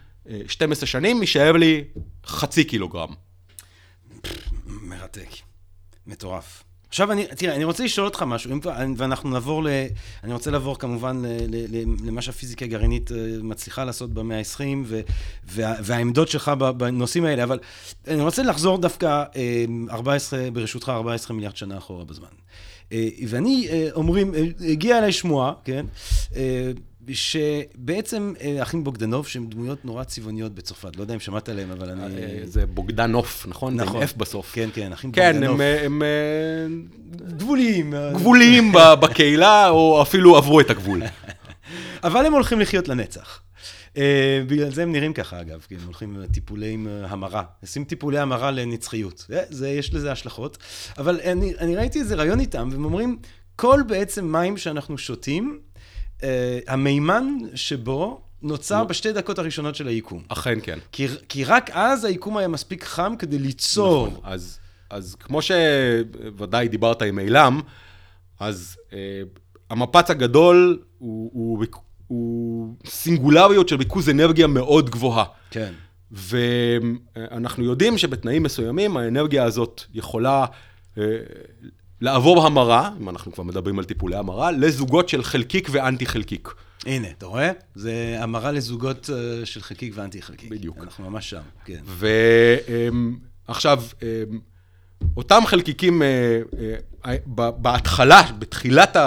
12 שנים יישאר לי חצי קילוגרם. מרתק. מטורף. עכשיו, אני, תראה, אני רוצה לשאול אותך משהו, ואנחנו נעבור ל... אני רוצה לעבור כמובן ל, ל, ל, למה שהפיזיקה הגרעינית אה, מצליחה לעשות במאה ה-20, וה, והעמדות שלך בנושאים האלה, אבל אני רוצה לחזור דווקא 14, אה, ברשותך, 14 מיליארד שנה אחורה בזמן. אה, ואני, אומרים, הגיעה אליי שמועה, כן? שבעצם אחים בוגדנוב, שהם דמויות נורא צבעוניות בצרפת, לא יודע אם שמעת עליהם, אבל אני... זה בוגדנוף, נכון? נכון. עם F בסוף. כן, כן, אחים כן, בוגדנוף. כן, הם... גבוליים. גבוליים בקהילה, או אפילו עברו את הגבול. אבל הם הולכים לחיות לנצח. Uh, בגלל זה הם נראים ככה, אגב, כי הם הולכים לטיפולי המרה. עושים טיפולי המרה לנצחיות. זה, יש לזה השלכות. אבל אני, אני ראיתי איזה רעיון איתם, והם אומרים, כל בעצם מים שאנחנו שותים, המימן שבו נוצר. בשתי דקות הראשונות של היקום. אכן כן. כי, כי רק אז היקום היה מספיק חם כדי ליצור. נכון, אז, אז כמו שוודאי דיברת עם אילם, אז uh, המפץ הגדול הוא, הוא, הוא סינגולריות של ריכוז אנרגיה מאוד גבוהה. כן. ואנחנו יודעים שבתנאים מסוימים האנרגיה הזאת יכולה אה, לעבור המרה, אם אנחנו כבר מדברים על טיפולי המרה, לזוגות של חלקיק ואנטי חלקיק. הנה, אתה רואה? זה המרה לזוגות אה, של חלקיק ואנטי חלקיק. בדיוק. אנחנו ממש שם, כן. ועכשיו, אמ, אותם חלקיקים, אה, בהתחלה, בתחילת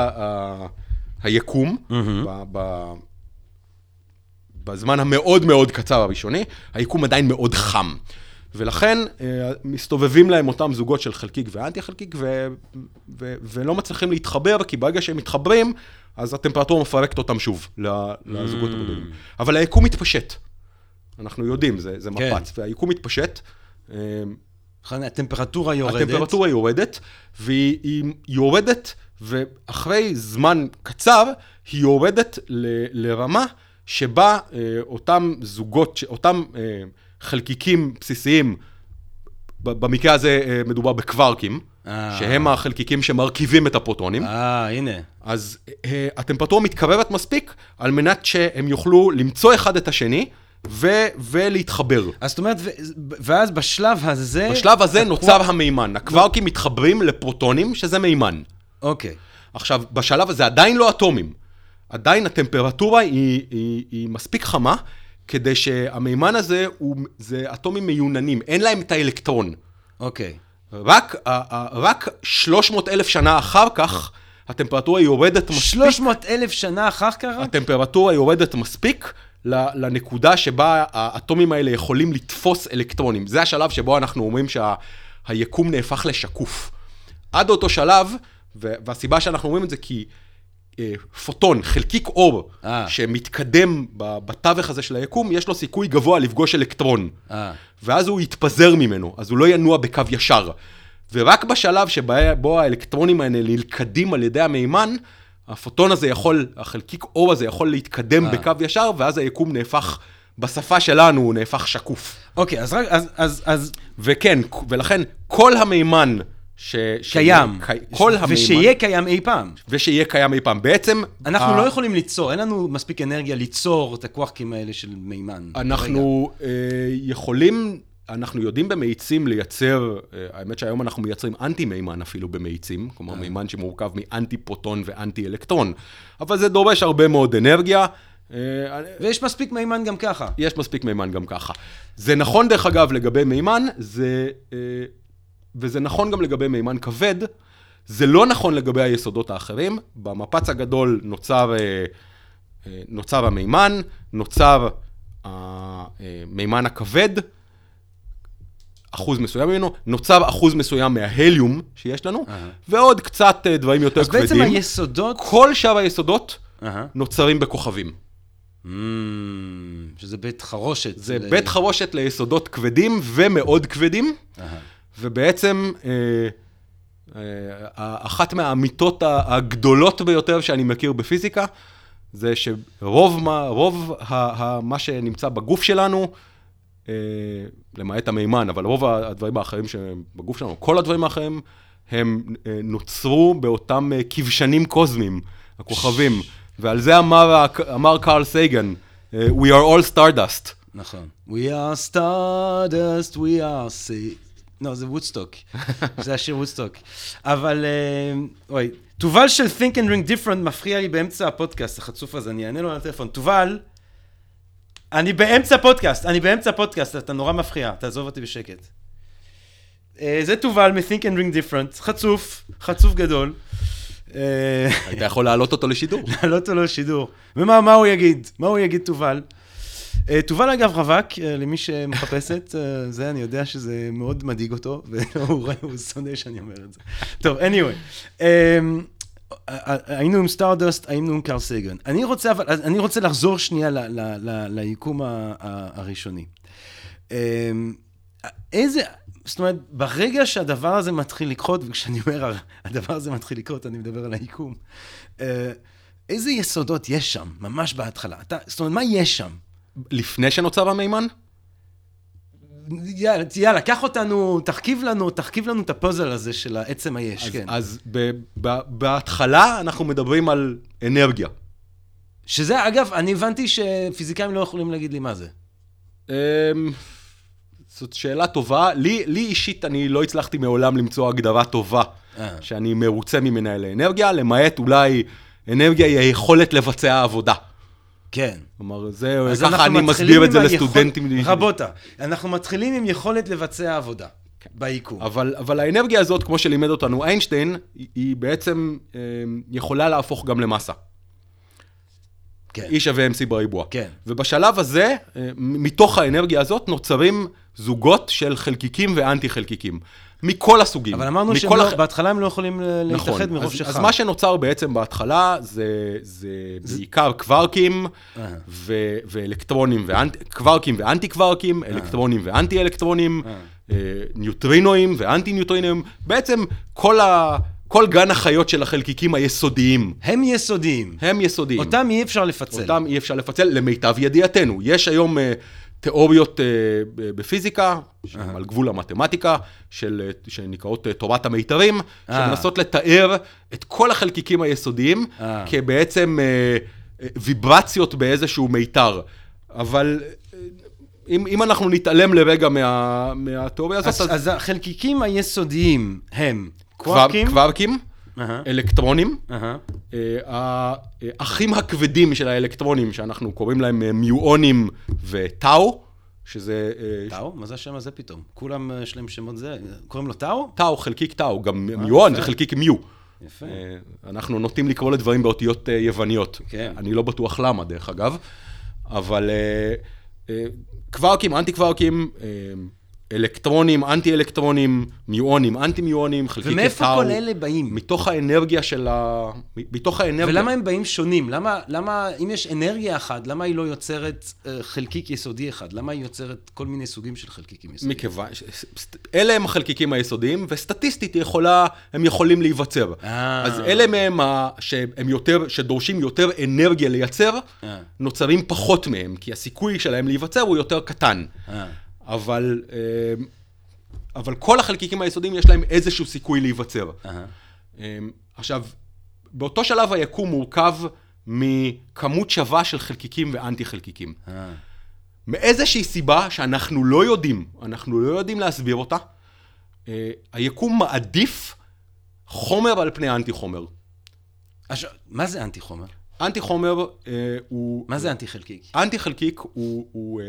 היקום, mm-hmm. בזמן המאוד מאוד קצר הראשוני, היקום עדיין מאוד חם. ולכן אה, מסתובבים להם אותם זוגות של חלקיק ואנטי חלקיק, ו, ו, ולא מצליחים להתחבר, כי ברגע שהם מתחברים, אז הטמפרטורה מפרקת אותם שוב לזוגות mm. הבודדים. אבל היקום מתפשט. אנחנו יודעים, זה, זה כן. מפץ, והיקום מתפשט. אה, הטמפרטורה יורדת. הטמפרטורה יורדת, והיא יורדת, ואחרי זמן קצר, היא יורדת ל, לרמה שבה אה, אותם זוגות, אותם... אה, חלקיקים בסיסיים, במקרה הזה אה, מדובר בקווארקים, אה. שהם החלקיקים שמרכיבים את הפרוטונים. אה, הנה. אז אה, הטמפרטורה מתקרבת מספיק על מנת שהם יוכלו למצוא אחד את השני. ו- ולהתחבר. אז זאת אומרת, ו- ואז בשלב הזה... בשלב הזה הקוואר... נוצר המימן. הקווארקים לא. מתחברים לפרוטונים, שזה מימן. אוקיי. עכשיו, בשלב הזה עדיין לא אטומים. עדיין הטמפרטורה היא, היא, היא מספיק חמה, כדי שהמימן הזה, הוא, זה אטומים מיוננים, אין להם את האלקטרון. אוקיי. רק, רק 300 אלף שנה אחר כך, הטמפרטורה יורדת מספיק. 300 אלף שנה אחר כך? הטמפרטורה יורדת מספיק לנקודה שבה האטומים האלה יכולים לתפוס אלקטרונים. זה השלב שבו אנחנו אומרים שהיקום נהפך לשקוף. עד אותו שלב, והסיבה שאנחנו אומרים את זה כי פוטון, חלקיק אור, אה. שמתקדם בתווך הזה של היקום, יש לו סיכוי גבוה לפגוש אלקטרון. אה. ואז הוא יתפזר ממנו, אז הוא לא ינוע בקו ישר. ורק בשלב שבו האלקטרונים האלה נלכדים על ידי המימן, הפוטון הזה יכול, החלקיק אור הזה יכול להתקדם אה. בקו ישר, ואז היקום נהפך, בשפה שלנו הוא נהפך שקוף. אוקיי, אז רק, אז, אז, אז וכן, ולכן כל המימן ש... קיים. ש... כל המימן... ושיהיה קיים אי פעם. ושיהיה קיים אי פעם. בעצם... אנחנו ה- לא יכולים ליצור, אין לנו מספיק אנרגיה ליצור את הקווארקים האלה של מימן. אנחנו אה, יכולים, אנחנו יודעים במאיצים לייצר, אה, האמת שהיום אנחנו מייצרים אנטי מימן אפילו במאיצים, כלומר מימן שמורכב מאנטי פרוטון ואנטי אלקטרון, אבל זה דורש הרבה מאוד אנרגיה. אה, ויש מספיק מימן גם ככה. יש מספיק מימן גם ככה. זה נכון דרך אגב לגבי מימן, זה, אה, וזה נכון גם לגבי מימן כבד, זה לא נכון לגבי היסודות האחרים. במפץ הגדול נוצר, אה, אה, נוצר המימן, נוצר המימן הכבד, אחוז מסוים ממנו, נוצר אחוז מסוים מההליום שיש לנו, אהה. ועוד קצת אה, דברים יותר אז כבדים. בעצם היסודות... כל שאר היסודות אהה. נוצרים בכוכבים. Mm, שזה בית חרושת. זה ל- בית חרושת ליסודות כבדים ומאוד כבדים, אהה. ובעצם אה, אה, אחת מהאמיתות הגדולות ביותר שאני מכיר בפיזיקה, זה שרוב מה, רוב ה, ה, מה שנמצא בגוף שלנו, אה, למעט המימן, אבל רוב הדברים האחרים שבגוף שלנו, כל הדברים האחרים, הם נוצרו באותם כבשנים קוסמיים, הכוכבים. ועל זה אמר, אמר קרל סייגן, We are all stardust. נכון. We are stardust, we are. לא, זה וודסטוק. זה השיר וודסטוק. אבל, אה, אוי, תובל של Think and Drink Different מפריע לי באמצע הפודקאסט, החצוף הזה, אני אענה לו על הטלפון. תובל, אני באמצע פודקאסט, אני באמצע פודקאסט, אתה נורא מפריע, תעזוב אותי בשקט. אה, זה תובל מ-Think and Drink Different, חצוף, חצוף גדול. אה, היית יכול להעלות אותו לשידור. להעלות אותו לשידור. ומה מה הוא יגיד? מה הוא יגיד תובל? אה, תובל אגב רווק, אה, למי שמחפשת, אה, זה אני יודע שזה מאוד מדאיג אותו, והוא שונא שאני אומר את זה. טוב, anyway. אה, היינו עם stardust, היינו עם קרל סייגן. אני רוצה, אבל, אני רוצה לחזור שנייה ליקום הראשוני. אה, איזה, זאת אומרת, ברגע שהדבר הזה מתחיל לקרות, וכשאני אומר הדבר הזה מתחיל לקרות, אני מדבר על היקום, איזה יסודות יש שם, ממש בהתחלה? אתה, זאת אומרת, מה יש שם? לפני שנוצר המימן? יאללה, יאללה, קח אותנו, תרכיב לנו, תרכיב לנו את הפוזל הזה של העצם היש, אז, כן. אז ב, ב, בהתחלה אנחנו מדברים על אנרגיה. שזה, אגב, אני הבנתי שפיזיקאים לא יכולים להגיד לי מה זה. אמ, זאת שאלה טובה. לי, לי אישית, אני לא הצלחתי מעולם למצוא הגדרה טובה אה. שאני מרוצה ממנה לאנרגיה, למעט אולי אנרגיה היא היכולת לבצע עבודה. כן. כלומר, זה, אז ככה אני מסביר את זה היכול- לסטודנטים. רבותה, אנחנו מתחילים עם יכולת לבצע עבודה ביקום. אבל, אבל האנרגיה הזאת, כמו שלימד אותנו איינשטיין, היא, היא בעצם אמ, יכולה להפוך גם למסה. כן. E שווה MC בריבוע. כן. ובשלב הזה, אה, מתוך האנרגיה הזאת, נוצרים זוגות של חלקיקים ואנטי חלקיקים. מכל הסוגים. אבל אמרנו שבהתחלה הם לא יכולים נכון. להתאחד מרוב שחם. אז מה שנוצר בעצם בהתחלה זה, זה בעיקר קווארקים אה. ו- ואלקטרונים, קווארקים ואנטי קווארקים, אלקטרונים ואנטי אלקטרונים, אה. אה, ניוטרינואים ואנטי ניוטרינואים, בעצם כל, ה, כל גן החיות של החלקיקים היסודיים, הם יסודיים. הם יסודיים. אותם אי אפשר לפצל. אותם אי אפשר לפצל למיטב ידיעתנו. יש היום uh, תיאוריות ב- בפיזיקה, שהן על גבול המתמטיקה, של, שנקראות תורת המיתרים, אה. שמנסות לתאר את כל החלקיקים היסודיים אה. כבעצם ויברציות באיזשהו מיתר. אבל אם, אם אנחנו נתעלם לרגע מה, מהתיאוריה הזאת, אז, אז החלקיקים היסודיים הם קוואר- קווארקים, קווארקים, אלקטרונים, אהה, אה, האחים הכבדים של האלקטרונים, שאנחנו קוראים להם אה, מיואונים וטאו, שזה... אה, טאו? מה זה השם הזה פתאום? כולם אה, יש להם שמות זה, קוראים לו טאו? טאו, חלקיק טאו, גם מיואן זה. חלקיק מיו. יפה. אה, אנחנו נוטים לקרוא לדברים באותיות אה, יווניות. כן. אני לא בטוח למה, דרך אגב. אבל אה, אה, קווארקים, אנטי קווארקים, אה, אלקטרונים, אנטי אלקטרונים, מיואנים, אנטי מיואנים, חלקיקי טאו. ומאיפה כל אלה באים? מתוך האנרגיה של ה... מתוך האנרגיה... ולמה הם באים שונים? למה, למה, אם יש אנרגיה אחת, למה היא לא יוצרת אה, חלקיק יסודי אחד? למה היא יוצרת כל מיני סוגים של חלקיקים יסודיים? מכיוון, ש- אלה הם החלקיקים היסודיים, וסטטיסטית היא יכולה, הם יכולים להיווצר. אה. אז אלה מהם ה- שהם יותר, שדורשים יותר אנרגיה לייצר, אה. נוצרים פחות מהם, כי הסיכוי שלהם להיווצר הוא יותר קטן. אה. אבל, אה, אבל כל החלקיקים היסודיים יש להם איזשהו סיכוי להיווצר. אה, עכשיו, באותו שלב היקום מורכב מכמות שווה של חלקיקים ואנטי חלקיקים. אה. מאיזושהי סיבה שאנחנו לא יודעים, אנחנו לא יודעים להסביר אותה, אה, היקום מעדיף חומר על פני אנטי חומר. עכשיו, מה זה אנטי חומר? אנטי חומר אה, הוא... מה זה אנטי חלקיק? אנטי חלקיק הוא, הוא, אה,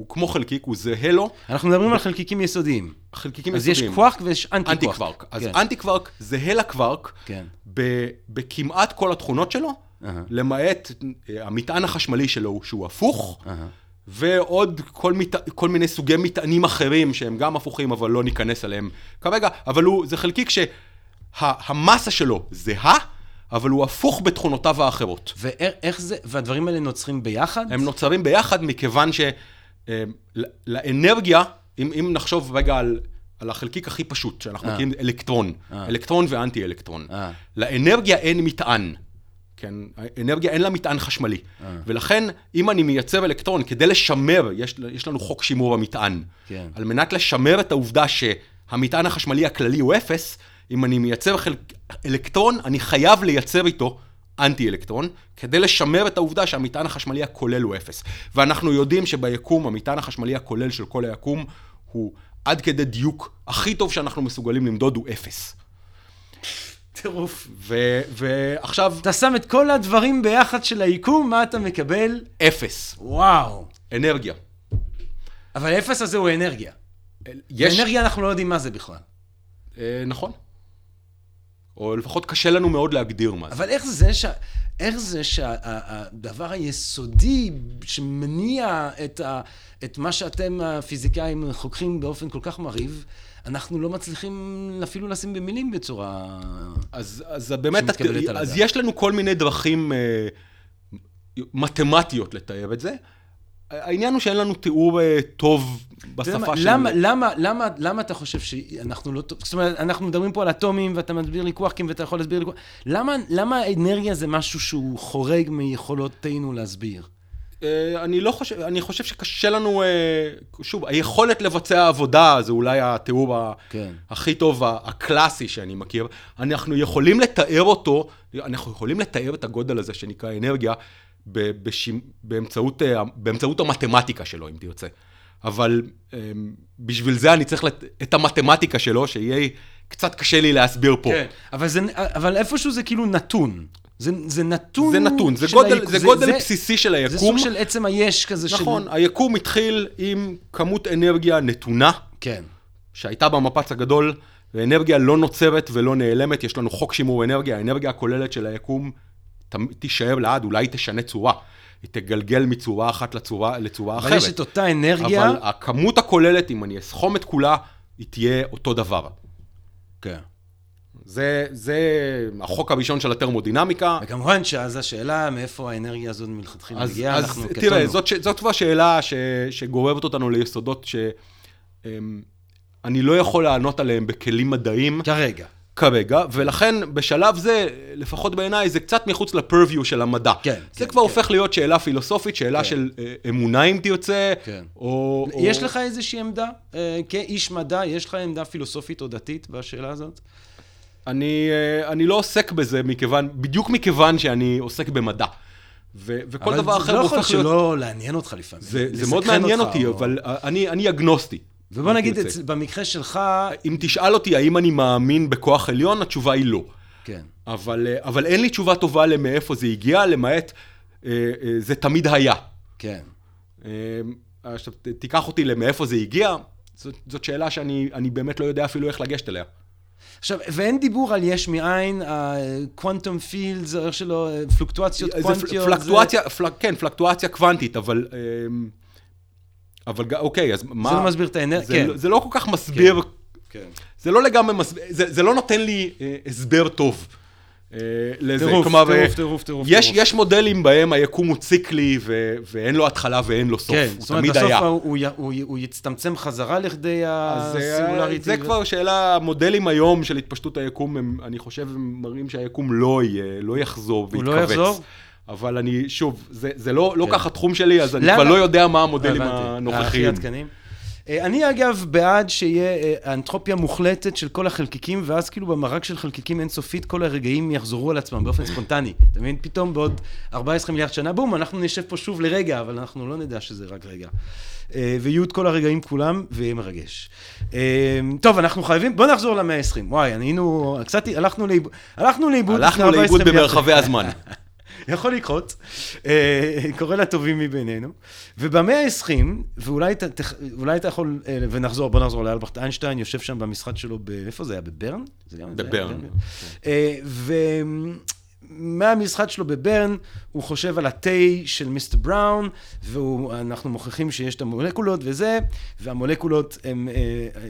הוא כמו חלקיק, הוא זהה לו, אנחנו מדברים על חלקיקים יסודיים. חלקיקים אז יש יסודיים. קווארק ויש אנטי אנטי קווארק. קווארק. אז כן. אנטי קווארק זהה לקווארק כן. ב- בכמעט כל התכונות שלו, אהה. למעט אה, המטען החשמלי שלו שהוא הפוך, אהה. ועוד כל, מט... כל מיני סוגי מטענים אחרים שהם גם הפוכים, אבל לא ניכנס אליהם כרגע, אבל הוא, זה חלקיק שהמסה שלו זהה, אבל הוא הפוך בתכונותיו האחרות. ואיך זה, והדברים האלה נוצרים ביחד? הם נוצרים ביחד מכיוון שלאנרגיה, אם, אם נחשוב רגע על, על החלקיק הכי פשוט, שאנחנו אה. מכירים, אלקטרון, אה. אלקטרון ואנטי אלקטרון. אה. לאנרגיה אין מטען. כן, האנרגיה אין לה מטען חשמלי. אה. ולכן, אם אני מייצר אלקטרון, כדי לשמר, יש, יש לנו חוק שימור המטען. כן. על מנת לשמר את העובדה שהמטען החשמלי הכללי הוא אפס, אם אני מייצר חלק, אלקטרון, אני חייב לייצר איתו אנטי אלקטרון, כדי לשמר את העובדה שהמטען החשמלי הכולל הוא אפס. ואנחנו יודעים שביקום, המטען החשמלי הכולל של כל היקום, הוא עד כדי דיוק הכי טוב שאנחנו מסוגלים למדוד הוא אפס. טירוף. ועכשיו, אתה שם את כל הדברים ביחד של היקום, מה אתה מקבל? אפס. וואו. אנרגיה. אבל האפס הזה הוא אנרגיה. יש... אנרגיה אנחנו לא יודעים מה זה בכלל. אה, נכון. או לפחות קשה לנו מאוד להגדיר מה זה. אבל איך זה שה... איך זה שהדבר היסודי שמניע את, ה, את מה שאתם הפיזיקאים חוקרים באופן כל כך מרהיב, אנחנו לא מצליחים אפילו לשים במילים בצורה... אז, אז באמת, על אז. יש לנו כל מיני דרכים אה, מתמטיות לתאר את זה. העניין הוא שאין לנו תיאור אה, טוב בשפה של... למה, למה, למה, למה אתה חושב שאנחנו לא... זאת אומרת, אנחנו מדברים פה על אטומים, ואתה מסביר לי קווארקים, ואתה יכול להסביר לי קווארקים. למה, למה האנרגיה זה משהו שהוא חורג מיכולותינו להסביר? אה, אני לא חושב, אני חושב שקשה לנו, אה, שוב, היכולת לבצע עבודה זה אולי התיאור כן. הכי טוב, הקלאסי שאני מכיר. אנחנו יכולים לתאר אותו, אנחנו יכולים לתאר את הגודל הזה שנקרא אנרגיה בשימ- באמצעות, אה, באמצעות המתמטיקה שלו, אם תרצה. אבל אה, בשביל זה אני צריך לת- את המתמטיקה שלו, שיהיה קצת קשה לי להסביר פה. כן, אבל, זה, אבל איפשהו זה כאילו נתון. זה, זה נתון זה נתון, זה גודל, היקום. זה גודל בסיסי של היקום. זה סוג של עצם היש כזה נכון, של... היקום התחיל עם כמות אנרגיה נתונה, כן. שהייתה במפץ הגדול, ואנרגיה לא נוצרת ולא נעלמת, יש לנו חוק שימור אנרגיה, האנרגיה הכוללת של היקום תישאר לעד, אולי תשנה צורה. היא תגלגל מצורה אחת לצורה, לצורה אחרת. אבל יש את אותה אנרגיה... אבל הכמות הכוללת, אם אני אסכום את כולה, היא תהיה אותו דבר. כן. זה, זה החוק הראשון של הטרמודינמיקה. וכמובן שאז השאלה מאיפה האנרגיה הזאת מלכתחילה מגיעה, אז אנחנו תראה, קטונו. זאת, ש- זאת כבר שאלה ש, שגוררת אותנו ליסודות שאני לא יכול לענות עליהם בכלים מדעיים כרגע. כרגע, ולכן בשלב זה, לפחות בעיניי, זה קצת מחוץ לפרוויו של המדע. כן, זה כן, כבר כן. הופך להיות שאלה פילוסופית, שאלה כן. של אה, אמונה אם תרצה, כן. או... או... יש לך איזושהי עמדה? אה, כאיש מדע, יש לך עמדה פילוסופית או דתית בשאלה הזאת? אני, אה, אני לא עוסק בזה מכיוון, בדיוק מכיוון שאני עוסק במדע. ו, וכל דבר אחר אבל זה הופך לא להיות... יכול שלא לעניין אותך לפעמים. זה, זה מאוד מעניין אותי, או- אבל אני, אני אגנוסטי. ובוא נגיד, תרצה. אצ- במקרה שלך, אם תשאל אותי האם אני מאמין בכוח עליון, התשובה היא לא. כן. אבל, אה, אבל אין לי תשובה טובה למאיפה זה הגיע, למעט אה, אה, זה תמיד היה. כן. אה, עכשיו, תיקח אותי למאיפה זה הגיע, זאת, זאת שאלה שאני אני באמת לא יודע אפילו איך לגשת אליה. עכשיו, ואין דיבור על יש מאין, הקוונטום פילדס, איך שלא, אה, פלוקטואציות זה קוונטיות. פלקטואציה, פל, כן, פלקטואציה קוונטית, אבל... אמ, אבל אוקיי, אז מה... זה לא מסביר את האנרגיה, זה, כן. לא- זה לא כל כך מסביר, כן. זה לא לגמרי מסביר, זה, זה לא נותן לי אה, הסבר טוב. אה, לזה, טירוף, כלומר, טירוף, אה, טירוף, טירוף, יש, טירוף. יש מודלים בהם היקום הוא ציקלי ו, ואין לו התחלה ואין לו סוף, כן, הוא זאת אומרת, בסוף. הוא, הוא, הוא, הוא יצטמצם חזרה לכדי אה, הסינגולריטי. זה כבר שאלה, המודלים היום של התפשטות היקום, הם, אני חושב, הם מראים שהיקום לא יהיה, לא יחזור הוא לא ויתכווץ. יחזור? אבל אני, שוב, זה, זה לא, לא כן. ככה תחום שלי, אז אני? כבר לא יודע מה המודלים הנוכחיים. אה, אני אגב בעד שיהיה אה, אנטרופיה מוחלטת של כל החלקיקים, ואז כאילו במרק של חלקיקים אינסופית כל הרגעים יחזרו על עצמם באופן ספונטני. אתה מבין? פתאום בעוד 14 מיליארד שנה, בום, אנחנו נשב פה שוב לרגע, אבל אנחנו לא נדע שזה רק רגע. אה, ויהיו את כל הרגעים כולם, ויהיה מרגש. טוב, אנחנו חייבים, בוא נחזור למאה ה-20. וואי, היינו, קצת, הלכנו לאיבוד, הלכנו לאיבוד לפני הלכנו 14 לאיבוד מיליארד במרחבי. הזמן. יכול לקרות, אה, קורה לטובים מבינינו. ובמאה ה-20, ואולי אתה, אולי אתה יכול, אה, ונחזור, בוא נחזור לאלברט איינשטיין, יושב שם במשרד שלו, ב- איפה זה היה? בברן? בברן. אה, ומהמשרד שלו בברן, הוא חושב על התה של מיסטר בראון, ואנחנו מוכיחים שיש את המולקולות וזה, והמולקולות הם,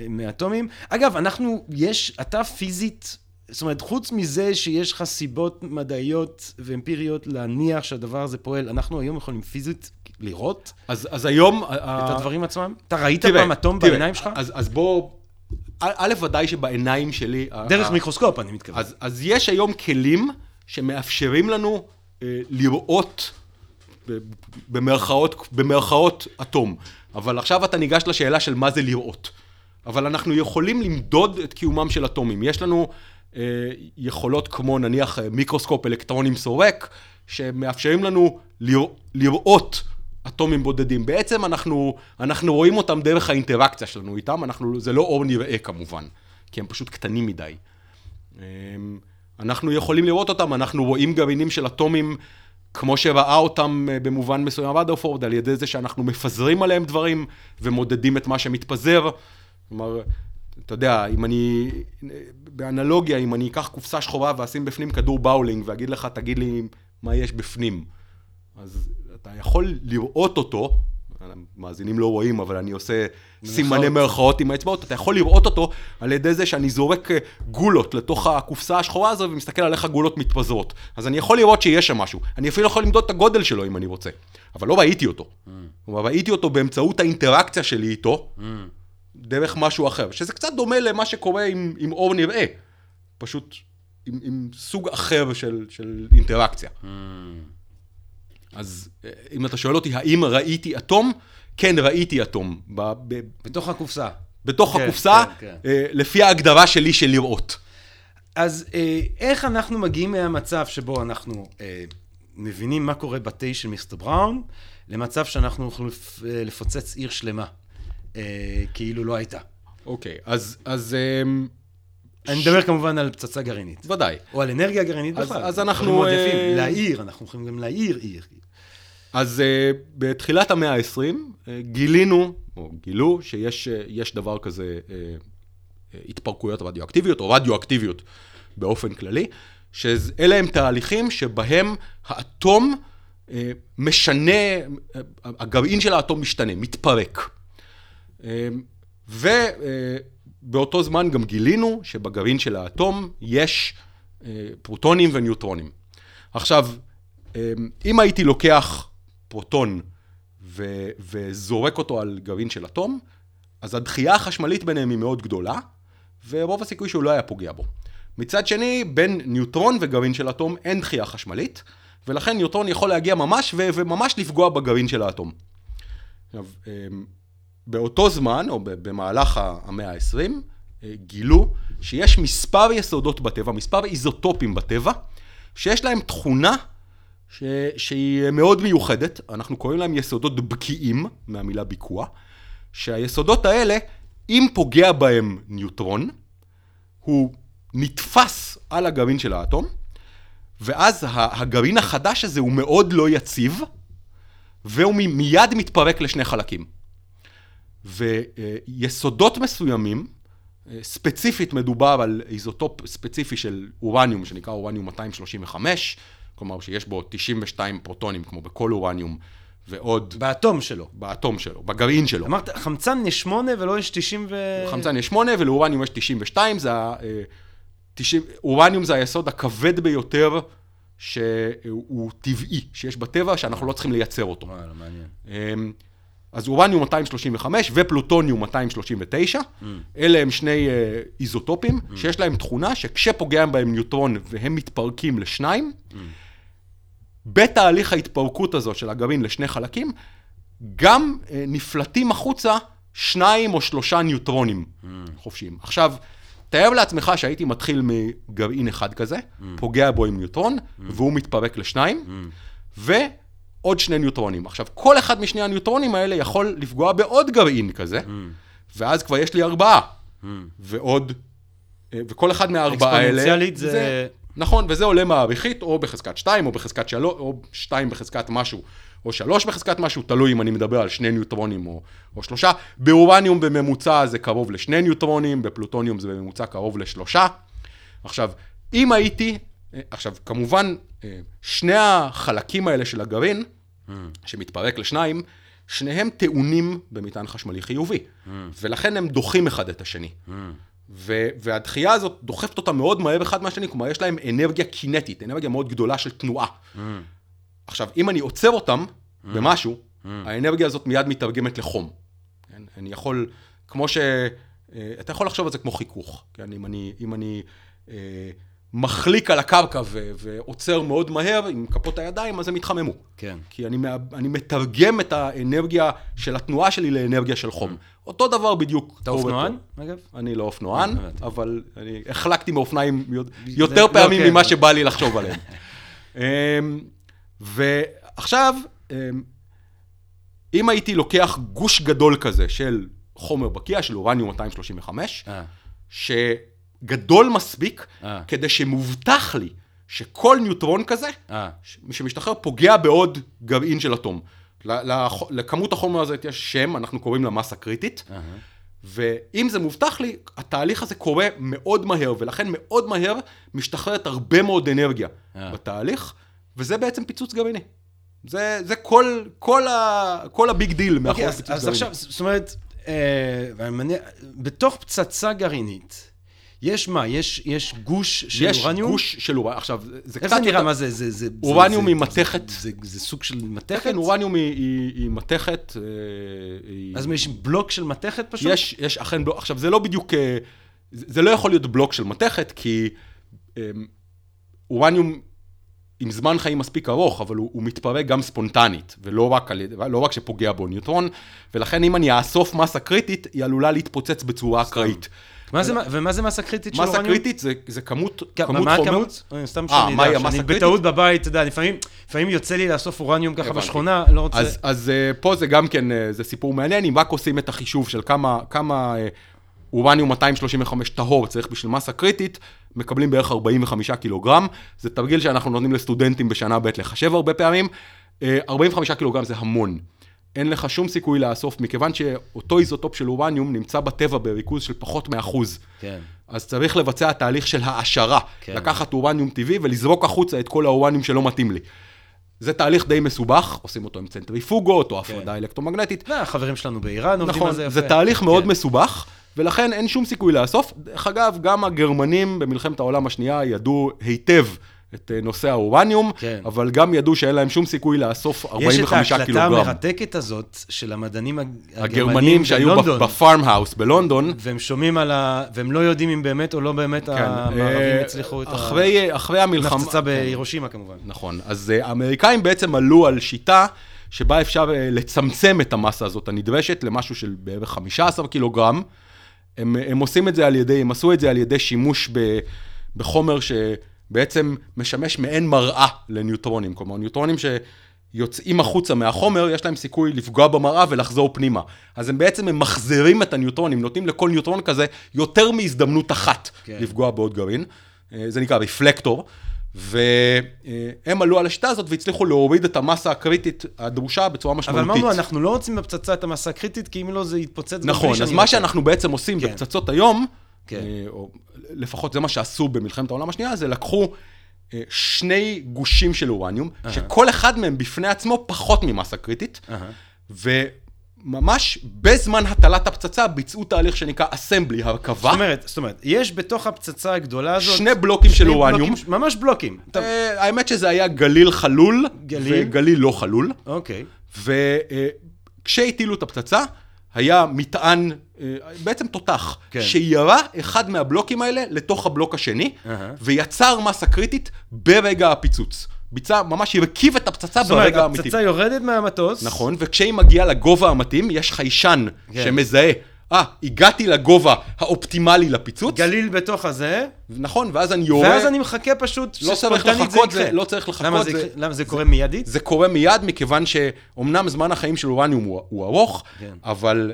הם מאטומים. אגב, אנחנו, יש, אתה פיזית, זאת אומרת, חוץ מזה שיש לך סיבות מדעיות ואמפיריות להניח שהדבר הזה פועל, אנחנו היום יכולים פיזית לראות אז, אז היום... את הדברים עצמם? אתה ראית תראה, פעם אטום תראה, בעיניים שלך? אז, אז בוא... א', ודאי שבעיניים שלי... דרך ה- מיקרוסקופ, אני מתכוון. אז, אז יש היום כלים שמאפשרים לנו אה, לראות במרכאות, במרכאות אטום. אבל עכשיו אתה ניגש לשאלה של מה זה לראות. אבל אנחנו יכולים למדוד את קיומם של אטומים. יש לנו יכולות כמו נניח אה, מיקרוסקופ אלקטרונים סורק, שמאפשרים לנו לרא- לראות אטומים בודדים. בעצם אנחנו, אנחנו רואים אותם דרך האינטראקציה שלנו איתם, אנחנו, זה לא אור נראה כמובן, כי הם פשוט קטנים מדי. אמ, אנחנו יכולים לראות אותם, אנחנו רואים גרעינים של אטומים כמו שראה אותם אה, במובן מסוים רדרפורד, על ידי זה שאנחנו מפזרים עליהם דברים ומודדים את מה שמתפזר. כלומר, אתה יודע, אם אני, באנלוגיה, אם אני אקח קופסה שחורה ואשים בפנים כדור באולינג ואגיד לך, תגיד לי מה יש בפנים, אז אתה יכול לראות אותו, המאזינים לא רואים, אבל אני עושה סימני מרכאות עם האצבעות, אתה יכול לראות אותו על ידי זה שאני זורק אה, גולות לתוך הקופסה השחורה הזו ומסתכל על איך הגולות מתפזרות. אז אני יכול לראות שיש שם משהו. אני אפילו יכול למדוד את הגודל שלו אם אני רוצה, אבל לא ראיתי אותו. כלומר, ראיתי אותו באמצעות האינטראקציה שלי איתו, דרך משהו אחר, שזה קצת דומה למה שקורה עם, עם אור נראה, פשוט עם, עם סוג אחר של, של אינטראקציה. אז אה, אם אתה שואל אותי, האם ראיתי אטום? כן, ראיתי אטום. ב, ב, בתוך הקופסה. בתוך כן, הקופסה, כן, כן. אה, לפי ההגדרה שלי של לראות. אז אה, איך אנחנו מגיעים מהמצב שבו אנחנו אה, מבינים מה קורה בתה של מיסטר בראון, למצב שאנחנו יכולים לפ- לפוצץ עיר שלמה, אה, כאילו לא הייתה. אוקיי, אז, אז אמ, אני מדבר כמובן על פצצה גרעינית. ודאי. או על אנרגיה גרעינית אז- בכלל. אז דברים אנחנו, מאוד אה, יפים. להעיר, אנחנו יכולים גם להעיר עיר. אז uh, בתחילת המאה ה-20 uh, גילינו, או גילו, שיש יש דבר כזה uh, uh, התפרקויות רדיואקטיביות, או רדיואקטיביות באופן כללי, שאלה הם תהליכים שבהם האטום uh, משנה, uh, הגרעין של האטום משתנה, מתפרק. Uh, ובאותו זמן גם גילינו שבגרעין של האטום יש uh, פרוטונים וניוטרונים. עכשיו, אם הייתי לוקח פרוטון ו- וזורק אותו על גרעין של אטום, אז הדחייה החשמלית ביניהם היא מאוד גדולה, ורוב הסיכוי שהוא לא היה פוגע בו. מצד שני, בין ניוטרון וגרעין של אטום אין דחייה חשמלית, ולכן ניוטרון יכול להגיע ממש ו- וממש לפגוע בגרעין של האטום. עכשיו, אמ, באותו זמן, או במהלך המאה ה-20, גילו שיש מספר יסודות בטבע, מספר איזוטופים בטבע, שיש להם תכונה ש... שהיא מאוד מיוחדת, אנחנו קוראים להם יסודות בקיעים, מהמילה ביקוע, שהיסודות האלה, אם פוגע בהם ניוטרון, הוא נתפס על הגרעין של האטום, ואז הגרעין החדש הזה הוא מאוד לא יציב, והוא מיד מתפרק לשני חלקים. ויסודות מסוימים, ספציפית מדובר על איזוטופ ספציפי של אורניום, שנקרא אורניום 235, כלומר שיש בו 92 פרוטונים, כמו בכל אורניום, ועוד... באטום שלו. באטום שלו, בגרעין שלו. אמרת, חמצן יש 8 ולא יש 90 ו... חמצן יש 8 ולאורניום יש 92, זה ה... 90... אה, אורניום זה היסוד הכבד ביותר שהוא טבעי, שיש בטבע, שאנחנו לא צריכים לייצר אותו. וואלה, מעניין. אז אורניום 235 ופלוטוניום 239, mm. אלה הם שני uh, איזוטופים mm. שיש להם תכונה שכשפוגע בהם ניוטרון והם מתפרקים לשניים, mm. בתהליך ההתפרקות הזו של הגרעין לשני חלקים, גם uh, נפלטים החוצה שניים או שלושה ניוטרונים mm. חופשיים. עכשיו, תאר לעצמך שהייתי מתחיל מגרעין אחד כזה, mm. פוגע בו עם ניוטרון, mm. והוא מתפרק לשניים, mm. ועוד שני ניוטרונים. עכשיו, כל אחד משני הניוטרונים האלה יכול לפגוע בעוד גרעין כזה, mm. ואז כבר יש לי ארבעה. Mm. ועוד, אה, וכל אחד מהארבעה האלה... אקספוננציאלית זה... זה... נכון, וזה עולה מעריכית, או בחזקת 2, או בחזקת 3, או 2 בחזקת משהו, או 3 בחזקת משהו, תלוי אם אני מדבר על שני ניוטרונים או, או שלושה. באורניום בממוצע זה קרוב לשני ניוטרונים, בפלוטוניום זה בממוצע קרוב לשלושה. עכשיו, אם הייתי, עכשיו, כמובן, שני החלקים האלה של הגרעין, mm. שמתפרק לשניים, שניהם טעונים במטען חשמלי חיובי, mm. ולכן הם דוחים אחד את השני. Mm. ו- והדחייה הזאת דוחפת אותם מאוד מהר אחד מהשני, כלומר יש להם אנרגיה קינטית, אנרגיה מאוד גדולה של תנועה. Mm. עכשיו, אם אני עוצר אותם mm. במשהו, mm. האנרגיה הזאת מיד מתרגמת לחום. כן? אני יכול, כמו ש... אה, אתה יכול לחשוב על זה כמו חיכוך. כן? אם אני, אם אני אה, מחליק על הקרקע ו- ועוצר מאוד מהר עם כפות הידיים, אז הם יתחממו. כן. כי אני, אני מתרגם את האנרגיה של התנועה שלי לאנרגיה של חום. אותו דבר בדיוק. אתה אופנוען, אגב? אני לא אופנוען, אה, אבל אני החלקתי מאופניים יותר לא, פעמים כן. ממה שבא לי לחשוב עליהם. אמ, ועכשיו, אמ, אם הייתי לוקח גוש גדול כזה של חומר בקיע, של אורניום 235, שגדול מספיק, כדי שמובטח לי שכל ניוטרון כזה, שמשתחרר, פוגע בעוד גרעין של אטום. לכמות החומר הזה יש שם, אנחנו קוראים לה מסה קריטית, uh-huh. ואם זה מובטח לי, התהליך הזה קורה מאוד מהר, ולכן מאוד מהר משתחררת הרבה מאוד אנרגיה uh-huh. בתהליך, וזה בעצם פיצוץ גרעיני. זה, זה כל, כל, ה, כל ה big deal מאחורי okay, פיצוץ גרעיני. אז עכשיו, זאת אומרת, אה, בתוך פצצה גרעינית, יש מה? יש, יש גוש של יש אורניום? יש גוש של אורניום. עכשיו, זה קצת... איך זה נראה? מה זה? זה, זה אורניום היא מתכת. זה, זה, זה סוג של מתכת? כן, אורניום היא, היא, היא מתכת. אה, אז היא... יש בלוק של מתכת פשוט? יש, יש אכן בלוק. עכשיו, זה לא בדיוק... אה, זה לא יכול להיות בלוק של מתכת, כי אה, אורניום עם זמן חיים מספיק ארוך, אבל הוא, הוא מתפרק גם ספונטנית, ולא רק, על, לא רק שפוגע בו ניוטרון, ולכן אם אני אאסוף מסה קריטית, היא עלולה להתפוצץ בצורה אקראית. מה זה, ומה זה מסה קריטית של אורניום? מסה קריטית זה, זה כמות, כ- כמות מה חומר. מה הכמות? סתם שאני יודע, שאני בטעות בבית, אתה יודע, לפעמים, לפעמים יוצא לי לאסוף אורניום ככה. בשכונה, לא רוצה... אז, אז uh, פה זה גם כן, uh, זה סיפור מעניין, אם רק עושים את החישוב של כמה, כמה uh, אורניום 235 טהור צריך בשביל מסה קריטית, מקבלים בערך 45 קילוגרם. זה תרגיל שאנחנו נותנים לסטודנטים בשנה ב' לחשב הרבה פעמים. 45 קילוגרם זה המון. אין לך שום סיכוי לאסוף, מכיוון שאותו איזוטופ של אורניום נמצא בטבע בריכוז של פחות מאחוז. כן. אז צריך לבצע תהליך של העשרה. כן. לקחת אורניום טבעי ולזרוק החוצה את כל האורניום שלא מתאים לי. זה תהליך די מסובך, עושים אותו עם צנטריפוגות או כן. הפרדה אלקטרומגנטית. החברים שלנו באיראן עובדים נכון, על זה יפה. זה תהליך מאוד כן. מסובך, ולכן אין שום סיכוי לאסוף. דרך אגב, גם הגרמנים במלחמת העולם השנייה ידעו היטב את אה, נושא האורניום, כן. אבל גם ידעו שאין להם שום סיכוי לאסוף 45 קילוגרם. יש את ההקלטה המרתקת הזאת של המדענים הגרמנים הגרמנים שהיו בפארם האוס בלונדון. והם שומעים על ה... והם לא יודעים אם באמת או לא באמת כן. המערבים אה, הצליחו את אחרי, ה... אחרי המלחמה... מפצצה בהירושימה כמובן. נכון. אז אה, האמריקאים בעצם עלו על שיטה שבה אפשר לצמצם את המסה הזאת הנדרשת למשהו של בערך 15 קילוגרם. הם, הם עושים את זה על ידי, הם עשו את זה על ידי שימוש ב, בחומר ש... בעצם משמש מעין מראה לניוטרונים. כלומר, ניוטרונים שיוצאים החוצה מהחומר, יש להם סיכוי לפגוע במראה ולחזור פנימה. אז הם בעצם ממחזרים את הניוטרונים, נותנים לכל ניוטרון כזה יותר מהזדמנות אחת כן. לפגוע בעוד גרעין. אה, זה נקרא רפלקטור, והם עלו על השיטה הזאת והצליחו להוריד את המסה הקריטית הדרושה בצורה אבל משמעותית. אמרנו, אנחנו לא רוצים בפצצה את המסה הקריטית, כי אם לא, זה יתפוצץ. נכון, אז מה. שאנחנו בעצם עושים כן. בפצצות היום, כן. אה, או לפחות זה מה שעשו במלחמת העולם השנייה, זה לקחו אה, שני גושים של אורניום, שכל אחד מהם בפני עצמו פחות ממסה קריטית, אהה. וממש בזמן הטלת הפצצה ביצעו תהליך שנקרא אסמבלי, הרכבה, זאת אומרת, זאת אומרת, יש בתוך הפצצה הגדולה הזאת... שני בלוקים של שני אורניום. בלוקים, ממש בלוקים. טוב, אה, האמת שזה היה גליל חלול, גליל? וגליל לא חלול. אוקיי. וכשהטילו את הפצצה, היה מטען, אה, בעצם תותח, כן. שירה אחד מהבלוקים האלה לתוך הבלוק השני, אהה. ויצר מסה קריטית ברגע הפיצוץ. ביצע, ממש הרכיב את הפצצה זאת אומרת, ברגע האמיתי. הפצצה יורדת מהמטוס. נכון, וכשהיא מגיעה לגובה המתאים, יש חיישן כן. שמזהה, אה, הגעתי לגובה האופטימלי לפיצוץ, גליל בתוך הזה, נכון, ואז אני יורה, ואז אני מחכה פשוט לא צריך שספונטנית זה לחכות, זה- יקרה. לא צריך לחכות, למה זה, זה- למה זה קורה מיידית? זה קורה מיד, מכיוון שאומנם זמן החיים של אורניום הוא, הוא ארוך, כן. אבל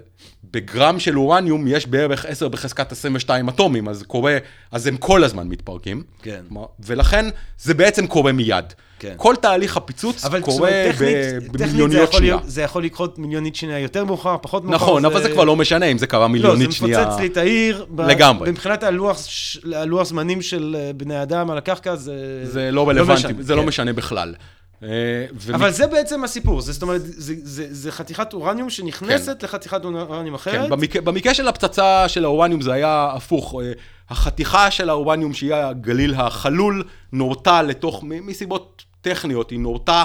בגרם של אורניום יש בערך 10 בחזקת 22 אטומים, אז קורה, אז הם כל הזמן מתפרקים. כן. ולכן זה בעצם קורה מיד. כן. כל תהליך הפיצוץ אבל קורה טכנית, טכנית זה במיליוניות שנייה. להיות, זה יכול לקרות מיליונית שנייה יותר מאוחר, פחות מאוחר. נכון, אבל זה כבר לא משנה אם זה קרה לא, זה מיליונית שנייה. מפוצץ לי את העיר. ב- לגמרי. מבחינת הלוח, ש- הלוח זמנים של אה, בני אדם על הקרקע, זה... זה לא רלוונטי, משנה, זה לא כן. משנה בכלל. אה, ומ- אבל זה בעצם הסיפור, זה, זאת אומרת, זה, זה, זה חתיכת אורניום שנכנסת לחתיכת אורניום אחרת. כן, במקרה, במקרה של הפצצה של האורניום זה היה הפוך. אה, החתיכה של האורניום, שהיא הגליל החלול, נורתה לתוך, מסיבות טכניות, היא נורתה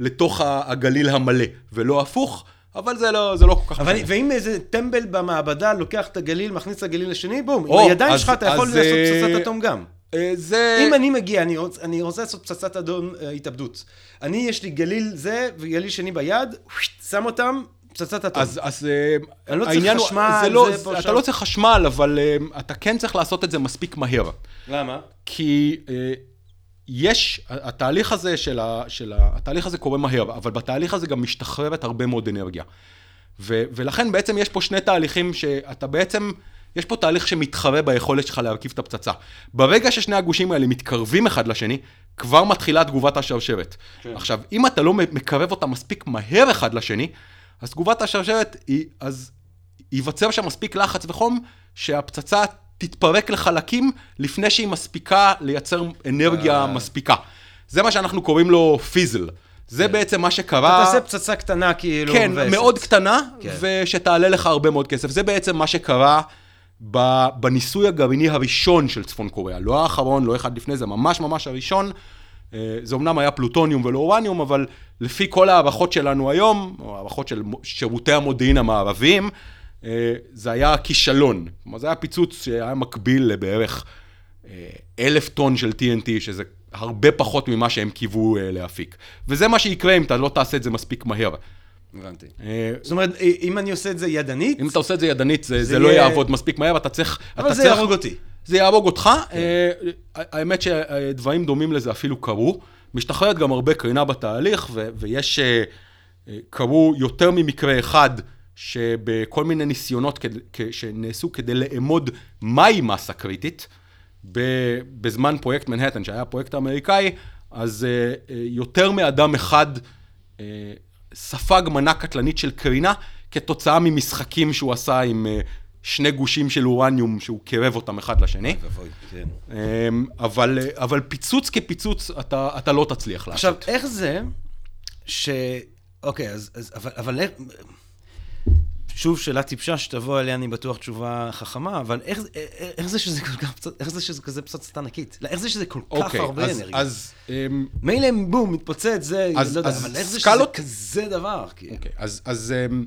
לתוך הגליל המלא, ולא הפוך, אבל זה לא, זה לא כל כך אבל משנה. ואם איזה טמבל במעבדה לוקח את הגליל, מכניס את הגליל לשני, בום, עם או, הידיים אז- שלך אתה יכול אז, לעשות אה, פצצת אטום גם. אה, זה... אם אני מגיע, אני רוצה, אני רוצה לעשות פצצת אדום אה, התאבדות. אני, יש לי גליל זה וגליל שני ביד, שם אותם, פצצת אטום. אז, אז אה, אני לא צריך חשמל, זה לא, זה פה, אתה שם. לא צריך חשמל, אבל אה, אתה כן צריך לעשות את זה מספיק מהר. למה? כי אה, יש, התהליך הזה של ה... של ה... התהליך הזה קורה מהר, אבל בתהליך הזה גם משתחררת הרבה מאוד אנרגיה. ו, ולכן בעצם יש פה שני תהליכים שאתה בעצם, יש פה תהליך שמתחרה ביכולת שלך להרכיב את הפצצה. ברגע ששני הגושים האלה מתקרבים אחד לשני, כבר מתחילה תגובת השרשרת. כן. עכשיו, אם אתה לא מקרב אותה מספיק מהר אחד לשני, אז תגובת השרשרת היא, אז ייווצר שם מספיק לחץ וחום, שהפצצה תתפרק לחלקים לפני שהיא מספיקה לייצר אנרגיה מספיקה. זה מה שאנחנו קוראים לו פיזל. זה בעצם מה שקרה... אתה תעשה פצצה קטנה כאילו. כן. מאוד קטנה, כן. ושתעלה לך הרבה מאוד כסף. זה בעצם מה שקרה בניסוי הגרעיני הראשון של צפון קוריאה. לא האחרון, לא אחד לפני זה, ממש ממש הראשון. אה, זה אמנם היה פלוטוניום ולא אורניום, אבל לפי כל ההערכות שלנו היום, או הערכות של שירותי המודיעין המערביים, אה, זה היה כישלון. כלומר, זה היה פיצוץ שהיה מקביל לבערך אה, אלף טון של TNT, שזה הרבה פחות ממה שהם קיוו להפיק. וזה מה שיקרה אם אתה לא תעשה את זה מספיק מהר. הבנתי. אה, זאת אומרת, אה, אם אני עושה את זה ידנית, אם אתה עושה את זה ידנית, זה, זה זה לא יהיה- יעבוד מספיק מהר, אתה צריך... אבל אתה זה צריך- יהרוג אותי. זה יהרוג אותך. אה, האמת שדברים דומים לזה אפילו קרו. משתחררת גם הרבה קרינה בתהליך, ו- ויש... אה, קרו יותר ממקרה אחד שבכל מיני ניסיונות כ- שנעשו כדי לאמוד מהי מסה קריטית, בזמן פרויקט מנהטן, שהיה הפרויקט האמריקאי, אז אה, יותר מאדם אחד אה, ספג מנה קטלנית של קרינה כתוצאה ממשחקים שהוא עשה עם אה, שני גושים של אורניום שהוא קירב אותם אחד לשני. כן. אמ, אבל, אבל פיצוץ כפיצוץ אתה, אתה לא תצליח עכשיו, לעשות. איך זה ש... אוקיי, אז, אז אבל, אבל איך... שוב, שאלה טיפשה שתבוא עליה, אני בטוח תשובה חכמה, אבל איך, איך, איך זה שזה כל כך, פצצ- איך זה שזה כזה פצצה ענקית? לא, איך זה שזה כל כך אוקיי, הרבה אז, אנרגיה? אז, אמ, מילא בום, מתפוצץ, זה, אז- לא יודע, אבל איך זה שזה כזה דבר? כאילו? אוקיי, אז, אז אמ,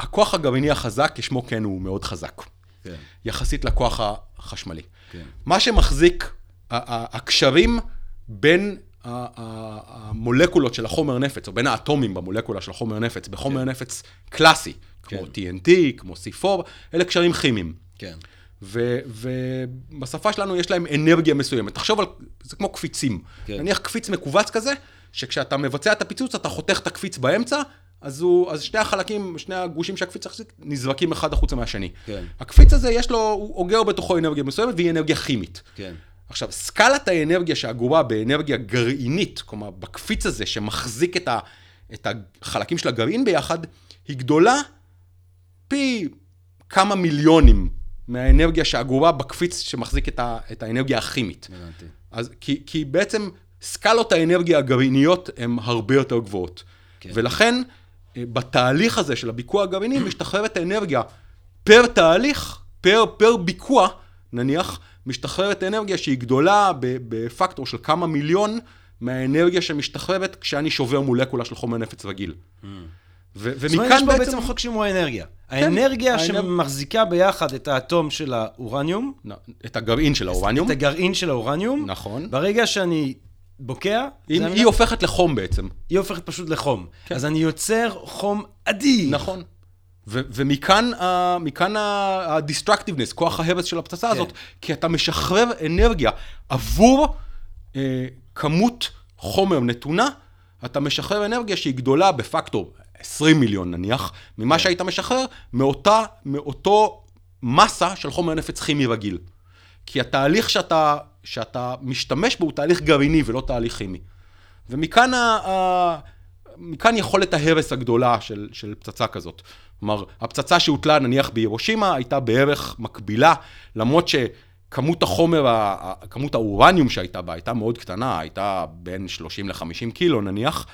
הכוח הגרעיני החזק, כשמו כן, הוא מאוד חזק. כן. יחסית לכוח החשמלי. כן. מה שמחזיק, הקשרים בין המולקולות של החומר נפץ, או בין האטומים במולקולה של החומר נפץ, בחומר כן. נפץ קלאסי, כמו כן. TNT, כמו C4, אלה קשרים כימיים. כן. ובשפה שלנו יש להם אנרגיה מסוימת. תחשוב על, זה כמו קפיצים. כן. נניח קפיץ מכווץ כזה, שכשאתה מבצע את הפיצוץ, אתה חותך את הקפיץ באמצע, אז, הוא, אז שני החלקים, שני הגושים שהקפיץ החזיק, נזרקים אחד החוצה מהשני. כן. הקפיץ הזה, יש לו, הוא אוגר בתוכו אנרגיה מסוימת, והיא אנרגיה כימית. כן. עכשיו, סקלת האנרגיה שאגורה באנרגיה גרעינית, כלומר, בקפיץ הזה שמחזיק את, ה, את החלקים של הגרעין ביחד, היא גדולה פי כמה מיליונים מהאנרגיה שאגורה בקפיץ שמחזיק את, ה, את האנרגיה הכימית. הבנתי. אז כי, כי בעצם סקלות האנרגיה הגרעיניות הן הרבה יותר גבוהות. כן. כן. ולכן, אה, בתהליך הזה של הביקוע הגרעיני, משתחררת האנרגיה פר תהליך, פר, פר ביקוע, נניח, משתחררת אנרגיה שהיא גדולה בפקטור של כמה מיליון מהאנרגיה שמשתחררת כשאני שובר מולקולה של חומר נפץ רגיל. ו- זאת אומרת, יש ומכאן פה בעצם... בעצם חוק שימור האנרגיה. האנרגיה האנרג- שמחזיקה ביחד את האטום של האורניום, את הגרעין של האורניום, את הגרעין של האורניום, נכון. ברגע שאני בוקע, זה היא? הופכת לחום בעצם. היא הופכת פשוט לחום. כן. אז אני יוצר חום אדיר. נכון. ומכאן ה-destructiveness, כוח ההרס של הפצצה כן. הזאת, כי אתה משחרר אנרגיה עבור אה, כמות חומר נתונה, אתה משחרר אנרגיה שהיא גדולה בפקטור 20 מיליון נניח, ממה שהיית משחרר מאותה, מאותו מסה של חומר נפץ כימי רגיל. כי התהליך שאתה, שאתה משתמש בו הוא תהליך גרעיני ולא תהליך כימי. ומכאן ה, מכאן יכולת ההרס הגדולה של, של פצצה כזאת. כלומר, הפצצה שהוטלה נניח בהירושימה הייתה בערך מקבילה, למרות שכמות החומר, כמות האורניום שהייתה בה הייתה מאוד קטנה, הייתה בין 30 ל-50 קילו נניח,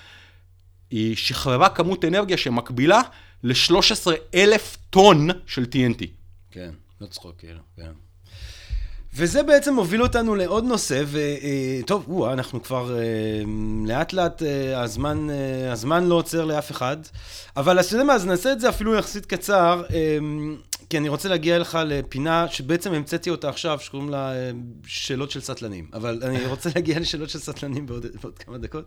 היא שחררה כמות אנרגיה שמקבילה ל-13 אלף טון של TNT. כן, לא צחוק, כן. וזה בעצם מוביל אותנו לעוד נושא, וטוב, או, אנחנו כבר אה, לאט לאט, אה, הזמן, אה, הזמן לא עוצר לאף אחד, אבל אתה יודע מה, אז נעשה את זה אפילו יחסית קצר, אה, כי אני רוצה להגיע לך לפינה שבעצם המצאתי אותה עכשיו, שקוראים לה אה, שאלות של סטלנים, אבל אני רוצה להגיע לשאלות של סטלנים בעוד, בעוד כמה דקות,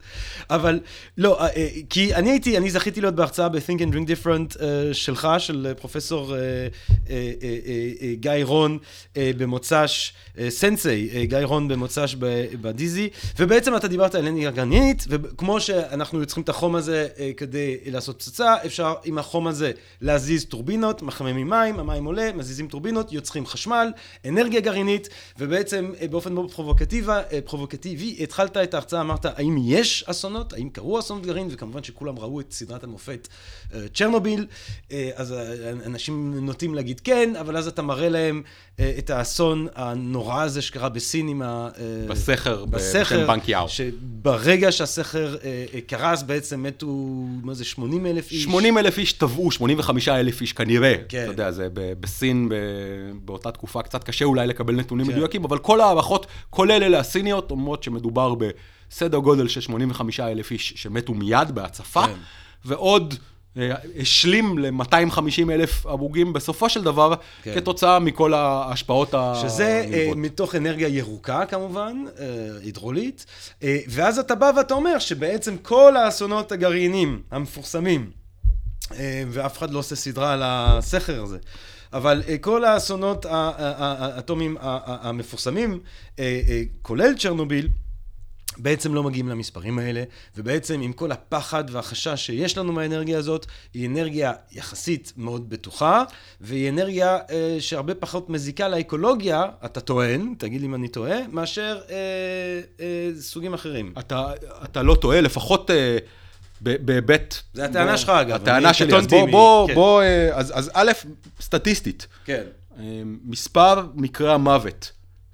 אבל לא, אה, אה, כי אני הייתי, אני זכיתי להיות בהרצאה ב-Think and Drink Different שלך, של פרופסור גיא רון במוצ"ש, סנסei אה, גיא רון במוצ"ש בדיזי, ובעצם אתה דיברת על אנרגיה גרעינית, וכמו שאנחנו צריכים את החום הזה כדי לעשות פצצה, אפשר עם החום הזה להזיז טורבינות, מחממים מים, המים עולה, מזיזים טורבינות, יוצרים חשמל, אנרגיה גרעינית, ובעצם אה, באופן מאוד פרובוקטיבי, אה, פרובוקטיבי, התחלת את ההרצאה, אמרת, האם יש אסונות? האם קרו אסונות גרעין? וכמובן שכולם ראו את סדרת המופת אה, צ'רנוביל, אז אנשים נוטים להגיד כן, אבל אז אתה מראה להם את האסון הנורא הזה שקרה בסין עם ה... בסכר, בסכר, בשם בנק יאו. שברגע שהסכר קרס בעצם מתו, מה זה, 80 אלף איש? 80 אלף איש טבעו, 85 אלף איש כנראה. כן. אתה יודע, זה בסין באותה תקופה קצת קשה אולי לקבל נתונים כן. מדויקים, אבל כל ההערכות, כולל אלה הסיניות, אומרות שמדובר בסדר גודל של 85 אלף איש שמתו מיד בהצפה, כן. ועוד... אה, השלים ל-250 אלף הרוגים בסופו של דבר, כן. כתוצאה מכל ההשפעות שזה אה, הנלוות. מתוך אנרגיה ירוקה כמובן, אה, הידרולית, אה, ואז אתה בא ואתה אומר שבעצם כל האסונות הגרעיניים המפורסמים, ואף אחד לא עושה סדרה על הסכר הזה, אבל אה, כל האסונות האטומיים המפורסמים, אה, אה, כולל צ'רנוביל, בעצם לא מגיעים למספרים האלה, ובעצם עם כל הפחד והחשש שיש לנו מהאנרגיה הזאת, היא אנרגיה יחסית מאוד בטוחה, והיא אנרגיה אה, שהרבה פחות מזיקה לאקולוגיה, אתה טוען, תגיד לי אם אני טועה, מאשר אה, אה, סוגים אחרים. אתה, אתה לא טועה, לפחות אה, בהיבט... זה הטענה שלך, אגב, הטענה שלי, אז בוא, בוא, כן. בוא, אה, אז, אז א', סטטיסטית, כן. אה, מספר מקרי המוות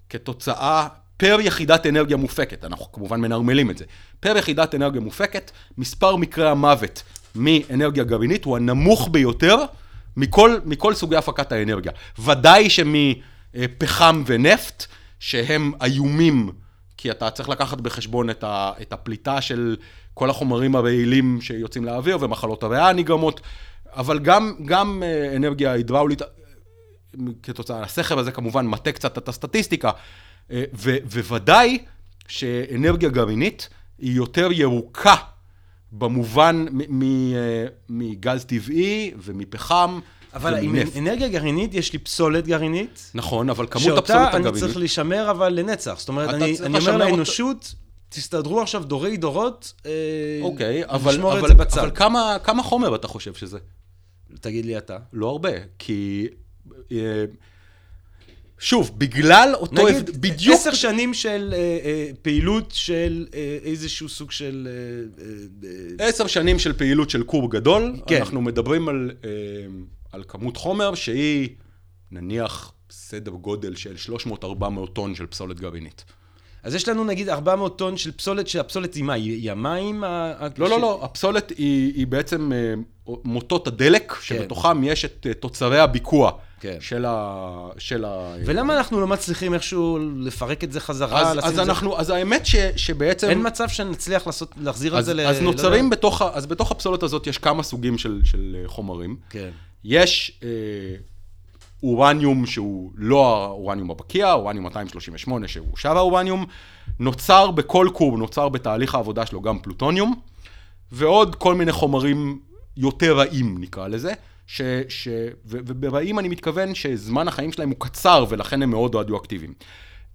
כתוצאה, פר יחידת אנרגיה מופקת, אנחנו כמובן מנרמלים את זה, פר יחידת אנרגיה מופקת, מספר מקרי המוות מאנרגיה גרעינית הוא הנמוך ביותר מכל, מכל סוגי הפקת האנרגיה. ודאי שמפחם ונפט, שהם איומים, כי אתה צריך לקחת בחשבון את, ה, את הפליטה של כל החומרים הרעילים שיוצאים לאוויר ומחלות הריאה הנגרמות, אבל גם, גם אה, אנרגיה הידראולית, כתוצאה, הסכר הזה כמובן מטה קצת את הסטטיסטיקה, אה, ו- וודאי שאנרגיה גרעינית היא יותר ירוקה במובן אה, מגז טבעי ומפחם אבל עם. אנרגיה גרעינית, יש לי פסולת גרעינית, נכון, אבל כמות שאותה הפסולת אני הגרעינית... צריך לשמר אבל לנצח. זאת אומרת, אני, אני אומר לאנושות, תסתדרו עכשיו דורי דורות, אה, אוקיי, אבל, לשמור את אבל, זה בצד. אבל כמה, כמה חומר אתה חושב שזה? תגיד לי אתה. לא הרבה, כי... אה, שוב, בגלל אותו... נגיד, הבד- בדיוק... עשר שנים של אה, אה, פעילות של אה, איזשהו סוג של... אה, אה, אה, עשר שנים של פעילות של קוב גדול. כן. אנחנו מדברים על, אה, על כמות חומר שהיא נניח סדר גודל של 300-400 טון של פסולת גרעינית. אז יש לנו נגיד 400 טון של פסולת, שהפסולת היא מה? היא המים? ה- ה- לא, ש- לא, לא, הפסולת היא, היא בעצם אה, מוטות הדלק, כן. שבתוכם יש את אה, תוצרי הביקוע כן. של ה... של ה... ולמה אנחנו לא מצליחים איכשהו לפרק את זה חזרה? אז, אז את זה- אנחנו, אז האמת ש, שבעצם... אין מצב שנצליח לעשות, להחזיר את אז, זה ל... אז לא נוצרים יודע. בתוך, אז בתוך הפסולת הזאת יש כמה סוגים של, של אה, חומרים. כן. יש אה, אורניום שהוא לא האורניום הבקיע, אורניום 238 שהוא שאר האורניום, נוצר בכל קוב, נוצר בתהליך העבודה שלו גם פלוטוניום, ועוד כל מיני חומרים יותר רעים נקרא לזה, ש, ש, ו, וברעים אני מתכוון שזמן החיים שלהם הוא קצר ולכן הם מאוד רדיואקטיביים.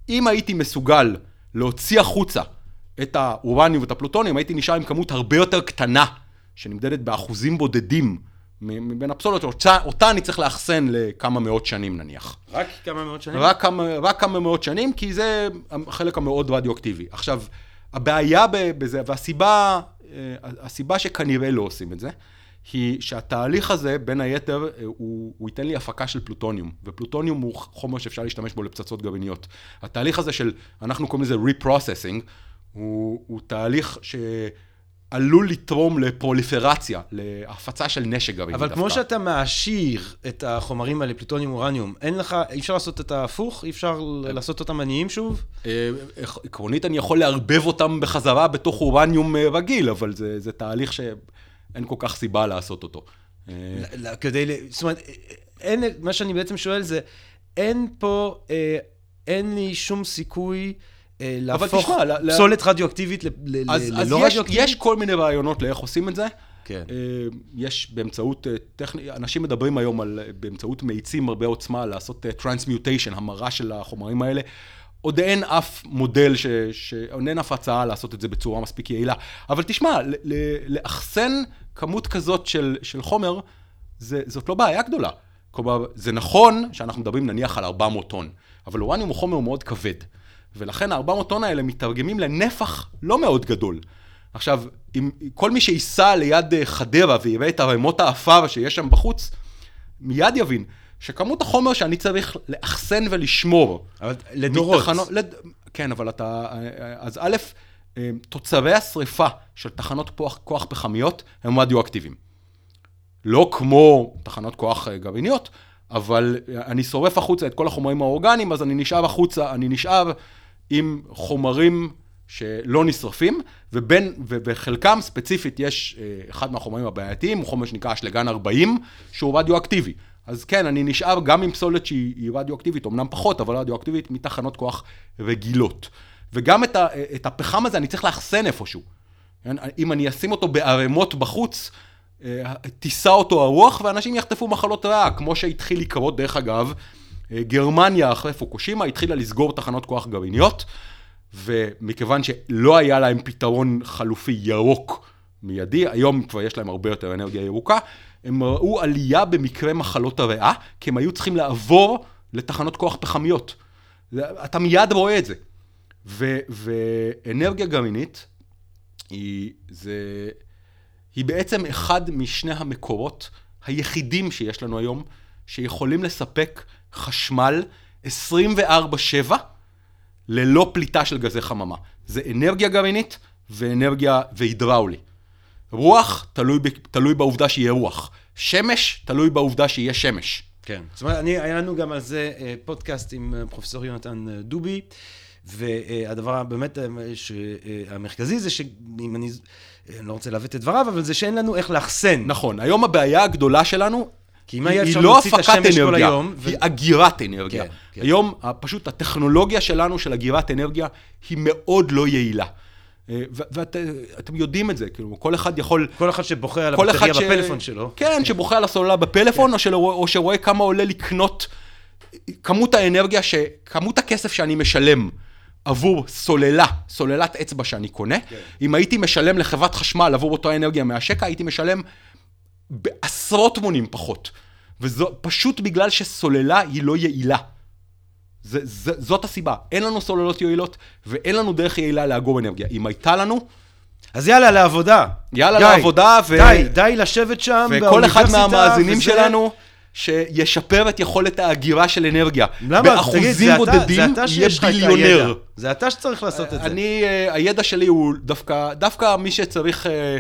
אם הייתי מסוגל להוציא החוצה את האורניום ואת הפלוטוניום, הייתי נשאר עם כמות הרבה יותר קטנה, שנמדדת באחוזים בודדים מבין הפסולת, אותה, אותה אני צריך לאחסן לכמה מאות שנים נניח. רק כמה מאות שנים? רק כמה, רק כמה מאות שנים, כי זה החלק המאוד רדיואקטיבי. עכשיו, הבעיה בזה, והסיבה אה, הסיבה שכנראה לא עושים את זה, היא שהתהליך הזה, בין היתר, אה, הוא, הוא ייתן לי הפקה של פלוטוניום, ופלוטוניום הוא חומר שאפשר להשתמש בו לפצצות גרעיניות. התהליך הזה של, אנחנו קוראים לזה reprocessing, הוא, הוא תהליך שעלול לתרום לפרוליפרציה, להפצה של נשק גרעיני אבל דווקא. כמו שאתה מעשיר את החומרים האלה, פלוטוניום, אורניום, אין לך, אי אפשר לעשות את ההפוך? אי אפשר לעשות אותם עניים שוב? אה, עקרונית אני יכול לערבב אותם בחזרה בתוך אורניום אה, רגיל, אבל זה, זה תהליך שאין כל כך סיבה לעשות אותו. אה, כדי, זאת אומרת, אין, מה שאני בעצם שואל זה, אין פה, אין לי שום סיכוי להפוך תשמע, פסולת רדיואקטיבית ל- ל- אז, ללא יש, רדיואקטיבית? יש כל מיני רעיונות לאיך עושים את זה. כן. אה, יש באמצעות אה, טכני... אנשים מדברים היום על, אה, באמצעות מאיצים הרבה עוצמה, לעשות transmutation, המרה של החומרים האלה. עוד אין אף מודל, ש... ש... עוד אין אף הצעה לעשות את זה בצורה מספיק יעילה. אבל תשמע, לאחסן כמות כזאת של, של חומר, זה, זאת לא בעיה גדולה. כלומר, זה נכון שאנחנו מדברים נניח על 400 טון, אבל אורניום הוא חומר מאוד כבד. ולכן ה-400 טון האלה מתרגמים לנפח לא מאוד גדול. עכשיו, אם כל מי שייסע ליד אה, חדרה ויראה את ערימות העפר שיש שם בחוץ, מיד יבין שכמות החומר שאני צריך לאחסן ולשמור... אבל לדורות. מתחנות, לד... כן, אבל אתה... אז א', אה, תוצרי השריפה של תחנות כוח, כוח פחמיות הם רדיואקטיביים. לא כמו תחנות כוח אה, גרעיניות, אבל אה, אני שורף החוצה את כל החומרים האורגניים, אז אני נשאר החוצה, אני נשאר עם חומרים שלא נשרפים, ובין, ובחלקם ספציפית יש אה, אחד מהחומרים הבעייתיים, הוא חומר שנקרא אשלגן 40, שהוא רדיואקטיבי. אז כן, אני נשאר גם עם פסולת שהיא היא רדיואקטיבית, אמנם פחות, אבל רדיואקטיבית מתחנות כוח רגילות. וגם את, ה, את הפחם הזה אני צריך לאחסן איפשהו. כן? אם אני אשים אותו בערימות בחוץ, אה, תישא אותו הרוח ואנשים יחטפו מחלות ריאה, כמו שהתחיל לקרות, דרך אגב, גרמניה אחרי פוקושימה התחילה לסגור תחנות כוח גרעיניות, ומכיוון שלא היה להם פתרון חלופי ירוק מיידי, היום כבר יש להם הרבה יותר אנרגיה ירוקה, הם ראו עלייה במקרה מחלות הריאה, כי הם היו צריכים לעבור לתחנות כוח פחמיות. אתה מיד רואה את זה. ו, ואנרגיה גרעינית היא, זה, היא בעצם אחד משני המקורות היחידים שיש לנו היום, שיכולים לספק חשמל 24/7 ללא פליטה של גזי חממה. זה אנרגיה גרעינית ואנרגיה והידראולי. רוח תלוי, ב, תלוי בעובדה שיהיה רוח. שמש תלוי בעובדה שיהיה שמש. כן. זאת אומרת, אני, היה לנו גם על זה אה, פודקאסט עם אה, פרופסור יונתן אה, דובי, והדבר באמת המרכזי זה שאם אני, אני לא רוצה לעוות את דבריו, אבל זה שאין לנו איך לאחסן. נכון, היום הבעיה הגדולה שלנו, כי אם היה אפשר לא להוציא את השמש כל היום, היא אגירת אנרגיה. כן, כן. היום פשוט הטכנולוגיה שלנו של אגירת אנרגיה היא מאוד לא יעילה. אה, ואתם יודעים את זה, כאילו, כל אחד יכול... כל אחד שבוחר על הבטריה. בפלאפון שלו. כן, שבוחר על הסוללה בפלאפון. או שרואה כמה עולה לקנות, כמות האנרגיה, ש... כמות הכסף שאני משלם עבור סוללה, סוללת אצבע שאני קונה, כן. אם הייתי משלם לחברת חשמל עבור אותה אנרגיה מהשקע, הייתי משלם בעשרות מונים פחות. וזו פשוט בגלל שסוללה היא לא יעילה. זה, זה, זאת הסיבה. אין לנו סוללות יעילות, ואין לנו דרך יעילה לאגור אנרגיה. אם הייתה לנו, אז יאללה, לעבודה. יאללה די, לעבודה, ו- די, די לשבת שם וכל אחד מהמאזינים וזה- שלנו, שישפר את יכולת האגירה של אנרגיה. למה? תגיד, באחוזים זה אתה- בודדים, אתה יהיה ביליונר. זה אתה שצריך לעשות את זה. אני, אה, הידע שלי הוא דווקא, דווקא מי שצריך, אה,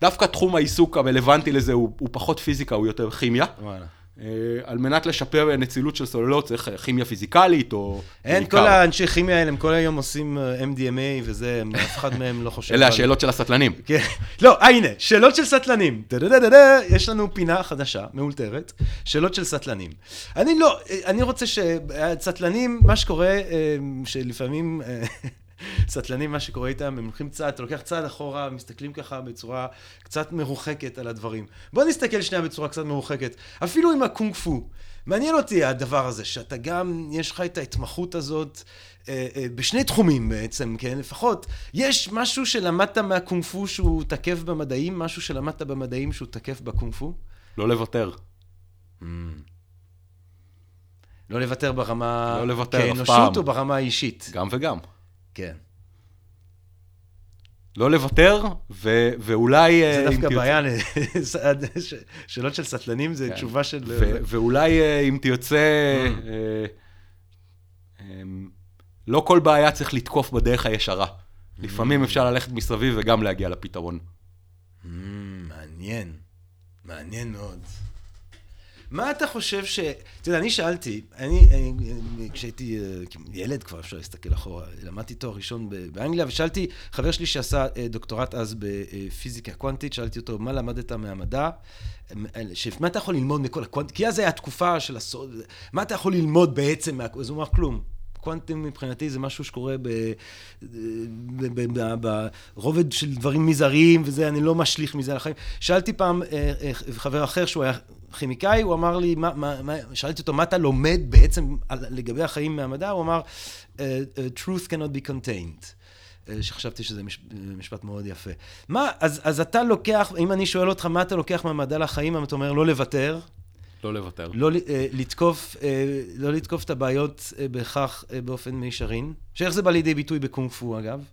דווקא תחום העיסוק הרלוונטי לזה הוא, הוא פחות פיזיקה, הוא יותר כימיה. וואלה. אה, על מנת לשפר נצילות של סוללות צריך כימיה פיזיקלית או... אין. כל האנשי כימיה האלה, הם כל היום עושים אה, MDMA וזה, אף אחד מהם לא חושב אלה השאלות של הסטלנים. כן. לא, אה, הנה, שאלות של סטלנים. יש לנו פינה חדשה, מאולתרת, שאלות של סטלנים. אני לא, אני רוצה שסטלנים, מה שקורה, שלפעמים סטלנים, מה שקורה איתם, הם הולכים צעד, אתה לוקח צעד אחורה, מסתכלים ככה בצורה קצת מרוחקת על הדברים. בוא נסתכל שנייה בצורה קצת מרוחקת. אפילו עם הקונג פו. מעניין אותי הדבר הזה, שאתה גם, יש לך את ההתמחות הזאת אה, אה, בשני תחומים בעצם, כן? לפחות, יש משהו שלמדת מהקונג פו שהוא תקף במדעים, משהו שלמדת במדעים שהוא תקף בקונג פו? לא לוותר. לא לוותר ברמה... לא לוותר אף כאנושות פעם. או ברמה האישית? גם וגם. כן. לא לוותר, ו- ואולי... אה, זה דווקא בעיה, שאלות של סטלנים זה כן. תשובה של... ו- ואולי אה, אם תרצה, אה, אמ, לא כל בעיה צריך לתקוף בדרך הישרה. לפעמים אפשר ללכת מסביב וגם להגיע לפתרון. Mm, מעניין, מעניין מאוד. מה אתה חושב ש... אתה יודע, אני שאלתי, אני, אני כשהייתי אה, ילד כבר, אפשר להסתכל אחורה, למדתי תואר ראשון באנגליה, ושאלתי, חבר שלי שעשה אה, דוקטורט אז בפיזיקה קוונטית, שאלתי אותו, מה למדת מהמדע? אה, מה אתה יכול ללמוד מכל הקוונטית? כי אז הייתה תקופה של הסוד, מה אתה יכול ללמוד בעצם? מה... אז הוא אמר, כלום. קוונטים מבחינתי זה משהו שקורה ברובד של דברים מזעריים וזה, אני לא משליך מזה על החיים. שאלתי פעם אה, אה, חבר אחר שהוא היה כימיקאי, הוא אמר לי, שאלתי אותו, מה אתה לומד בעצם לגבי החיים מהמדע? הוא אמר, "אה, truth cannot be contained. שחשבתי שזה מש, משפט מאוד יפה. מה, אז, אז אתה לוקח, אם אני שואל אותך, מה אתה לוקח מהמדע לחיים, אתה אומר, לא לוותר, לא לוותר. לא אה, לתקוף, אה, לא לתקוף את הבעיות אה, בהכרח באופן מישרין. שאיך זה בא לידי ביטוי בקונג פו, אגב?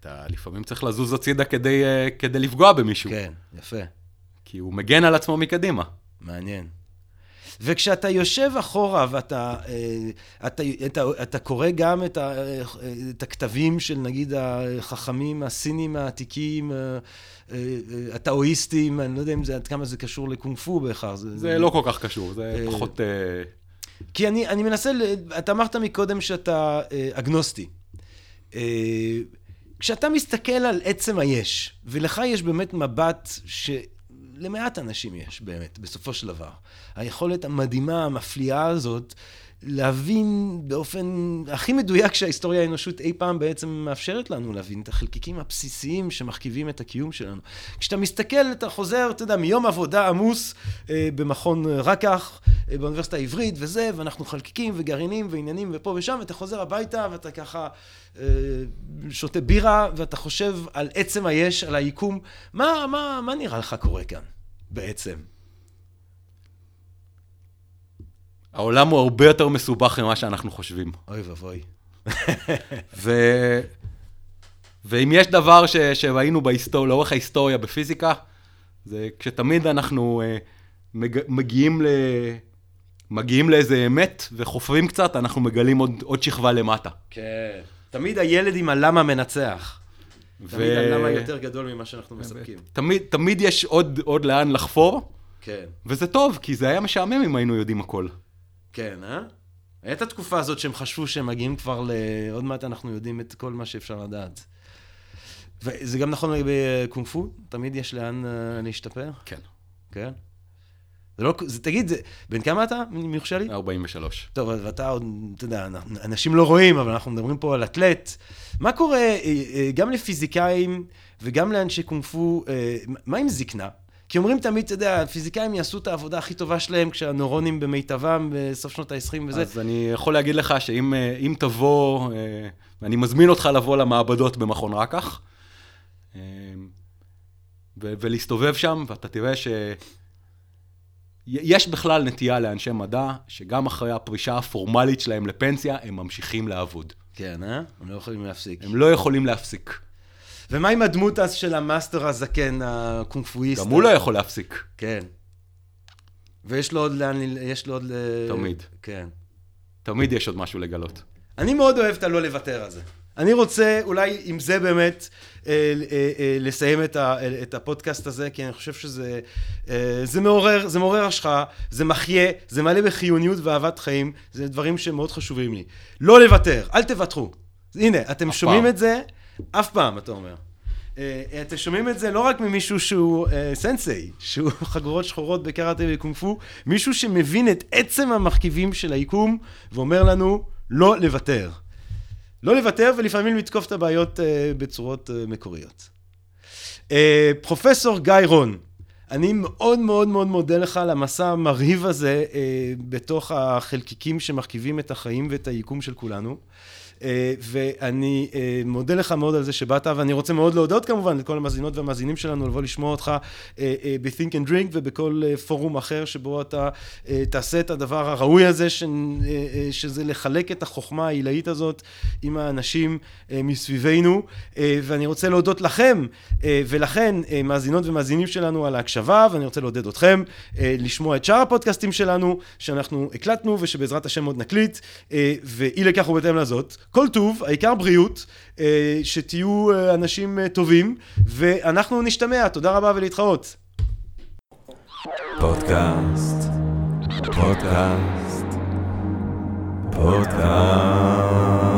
אתה לפעמים צריך לזוז הצידה כדי, כדי לפגוע במישהו. כן, יפה, כי הוא מגן על עצמו מקדימה. מעניין. וכשאתה יושב אחורה ואתה אה, אתה, אתה, אתה קורא גם את, ה, אה, את הכתבים של נגיד החכמים הסינים העתיקים, אה, אה, הטאואיסטים, אני לא יודע אם זה, עד כמה זה קשור לקונג פו בהכרח. זה לא כל כך קשור, זה פחות... כי אני, אני מנסה, אתה אמרת מקודם שאתה אגנוסטי. כשאתה מסתכל על עצם היש, ולך יש באמת מבט שלמעט אנשים יש באמת, בסופו של דבר. היכולת המדהימה, המפליאה הזאת, להבין באופן הכי מדויק שההיסטוריה האנושות אי פעם בעצם מאפשרת לנו להבין את החלקיקים הבסיסיים שמרכיבים את הקיום שלנו. כשאתה מסתכל, אתה חוזר, אתה יודע, מיום עבודה עמוס אה, במכון רקח, אה, באוניברסיטה העברית וזה, ואנחנו חלקיקים וגרעינים ועניינים ופה ושם, ואתה חוזר הביתה ואתה ככה אה, שותה בירה, ואתה חושב על עצם היש, על היקום. מה, מה, מה נראה לך קורה כאן, בעצם? העולם הוא הרבה יותר מסובך ממה שאנחנו חושבים. אוי ואבוי. ו... ואם יש דבר ש... שראינו בהיסטור... לאורך ההיסטוריה בפיזיקה, זה כשתמיד אנחנו uh, מג... מגיעים, ל... מגיעים לאיזה אמת וחופרים קצת, אנחנו מגלים עוד, עוד שכבה למטה. כן. תמיד הילד עם הלמה מנצח. ו- תמיד הלמה יותר גדול ממה שאנחנו מספקים. תמיד, תמיד יש עוד, עוד לאן לחפור, כן. וזה טוב, כי זה היה משעמם אם היינו יודעים הכל. כן, אה? הייתה תקופה הזאת שהם חשבו שהם מגיעים כבר ל... עוד מעט אנחנו יודעים את כל מה שאפשר לדעת. וזה גם נכון לגבי אה, קונג פו? תמיד יש לאן אה, להשתפר? כן, כן. זה לא... זה, תגיד, זה, בן כמה אתה, אם יורשה לי? 43. טוב, ואתה עוד, אתה יודע, אנשים לא רואים, אבל אנחנו מדברים פה על אתלט. מה קורה אה, גם לפיזיקאים וגם לאנשי קונג פו, מה עם זקנה? כי אומרים תמיד, אתה יודע, הפיזיקאים יעשו את העבודה הכי טובה שלהם כשהנורונים במיטבם בסוף שנות ה-20 וזה. אז אני יכול להגיד לך שאם אה, תבוא, אה, ואני מזמין אותך לבוא למעבדות במכון רקח, אה, ולהסתובב שם, ואתה תראה ש... יש בכלל נטייה לאנשי מדע, שגם אחרי הפרישה הפורמלית שלהם לפנסיה, הם ממשיכים לעבוד. כן, אה? הם לא יכולים להפסיק. הם לא יכולים להפסיק. ומה עם הדמות אז של המאסטר הזקן, הקונג פואיסט? גם הוא לא יכול להפסיק. כן. ויש לו עוד לאן, יש לו עוד... ל- תמיד. כן. תמיד יש עוד משהו לגלות. אני מאוד אוהב את הלא לוותר הזה. אני רוצה אולי עם זה באמת אה, אה, אה, לסיים את, ה, אה, את הפודקאסט הזה, כי אני חושב שזה אה, זה מעורר, זה מעורר השראה, זה מחיה, זה מלא בחיוניות ואהבת חיים, זה דברים שמאוד חשובים לי. לא לוותר, אל תוותרו. הנה, אתם שומעים פעם. את זה, אף פעם, אתה אומר. אה, אתם שומעים את זה לא רק ממישהו שהוא אה, סנסei, שהוא חגורות שחורות בקראטה וקונג פו, מישהו שמבין את עצם המרכיבים של היקום ואומר לנו לא לוותר. לא לוותר ולפעמים לתקוף את הבעיות אה, בצורות אה, מקוריות. אה, פרופסור גיא רון, אני מאוד מאוד מאוד מודה לך על המסע המרהיב הזה אה, בתוך החלקיקים שמרכיבים את החיים ואת היקום של כולנו. אה, ואני אה, מודה לך מאוד על זה שבאת, ואני רוצה מאוד להודות כמובן לכל המאזינות והמאזינים שלנו לבוא לשמוע אותך אה, ב-Think and Drink ובכל פורום אחר שבו אתה תעשה את הדבר הראוי הזה, ש- שזה לחלק את החוכמה העילאית הזאת עם האנשים מסביבנו. ואני רוצה להודות לכם ולכן, מאזינות ומאזינים שלנו על ההקשבה, ואני רוצה לעודד אתכם לשמוע את שאר הפודקאסטים שלנו, שאנחנו הקלטנו ושבעזרת השם עוד נקליט, ואי לכך ובהתאם לזאת. כל טוב, העיקר בריאות, אה, שתהיו אה, אנשים אה, טובים, ואנחנו נשתמע. תודה רבה ולהתחרות. פודקאסט, פודקאסט, פודקאסט.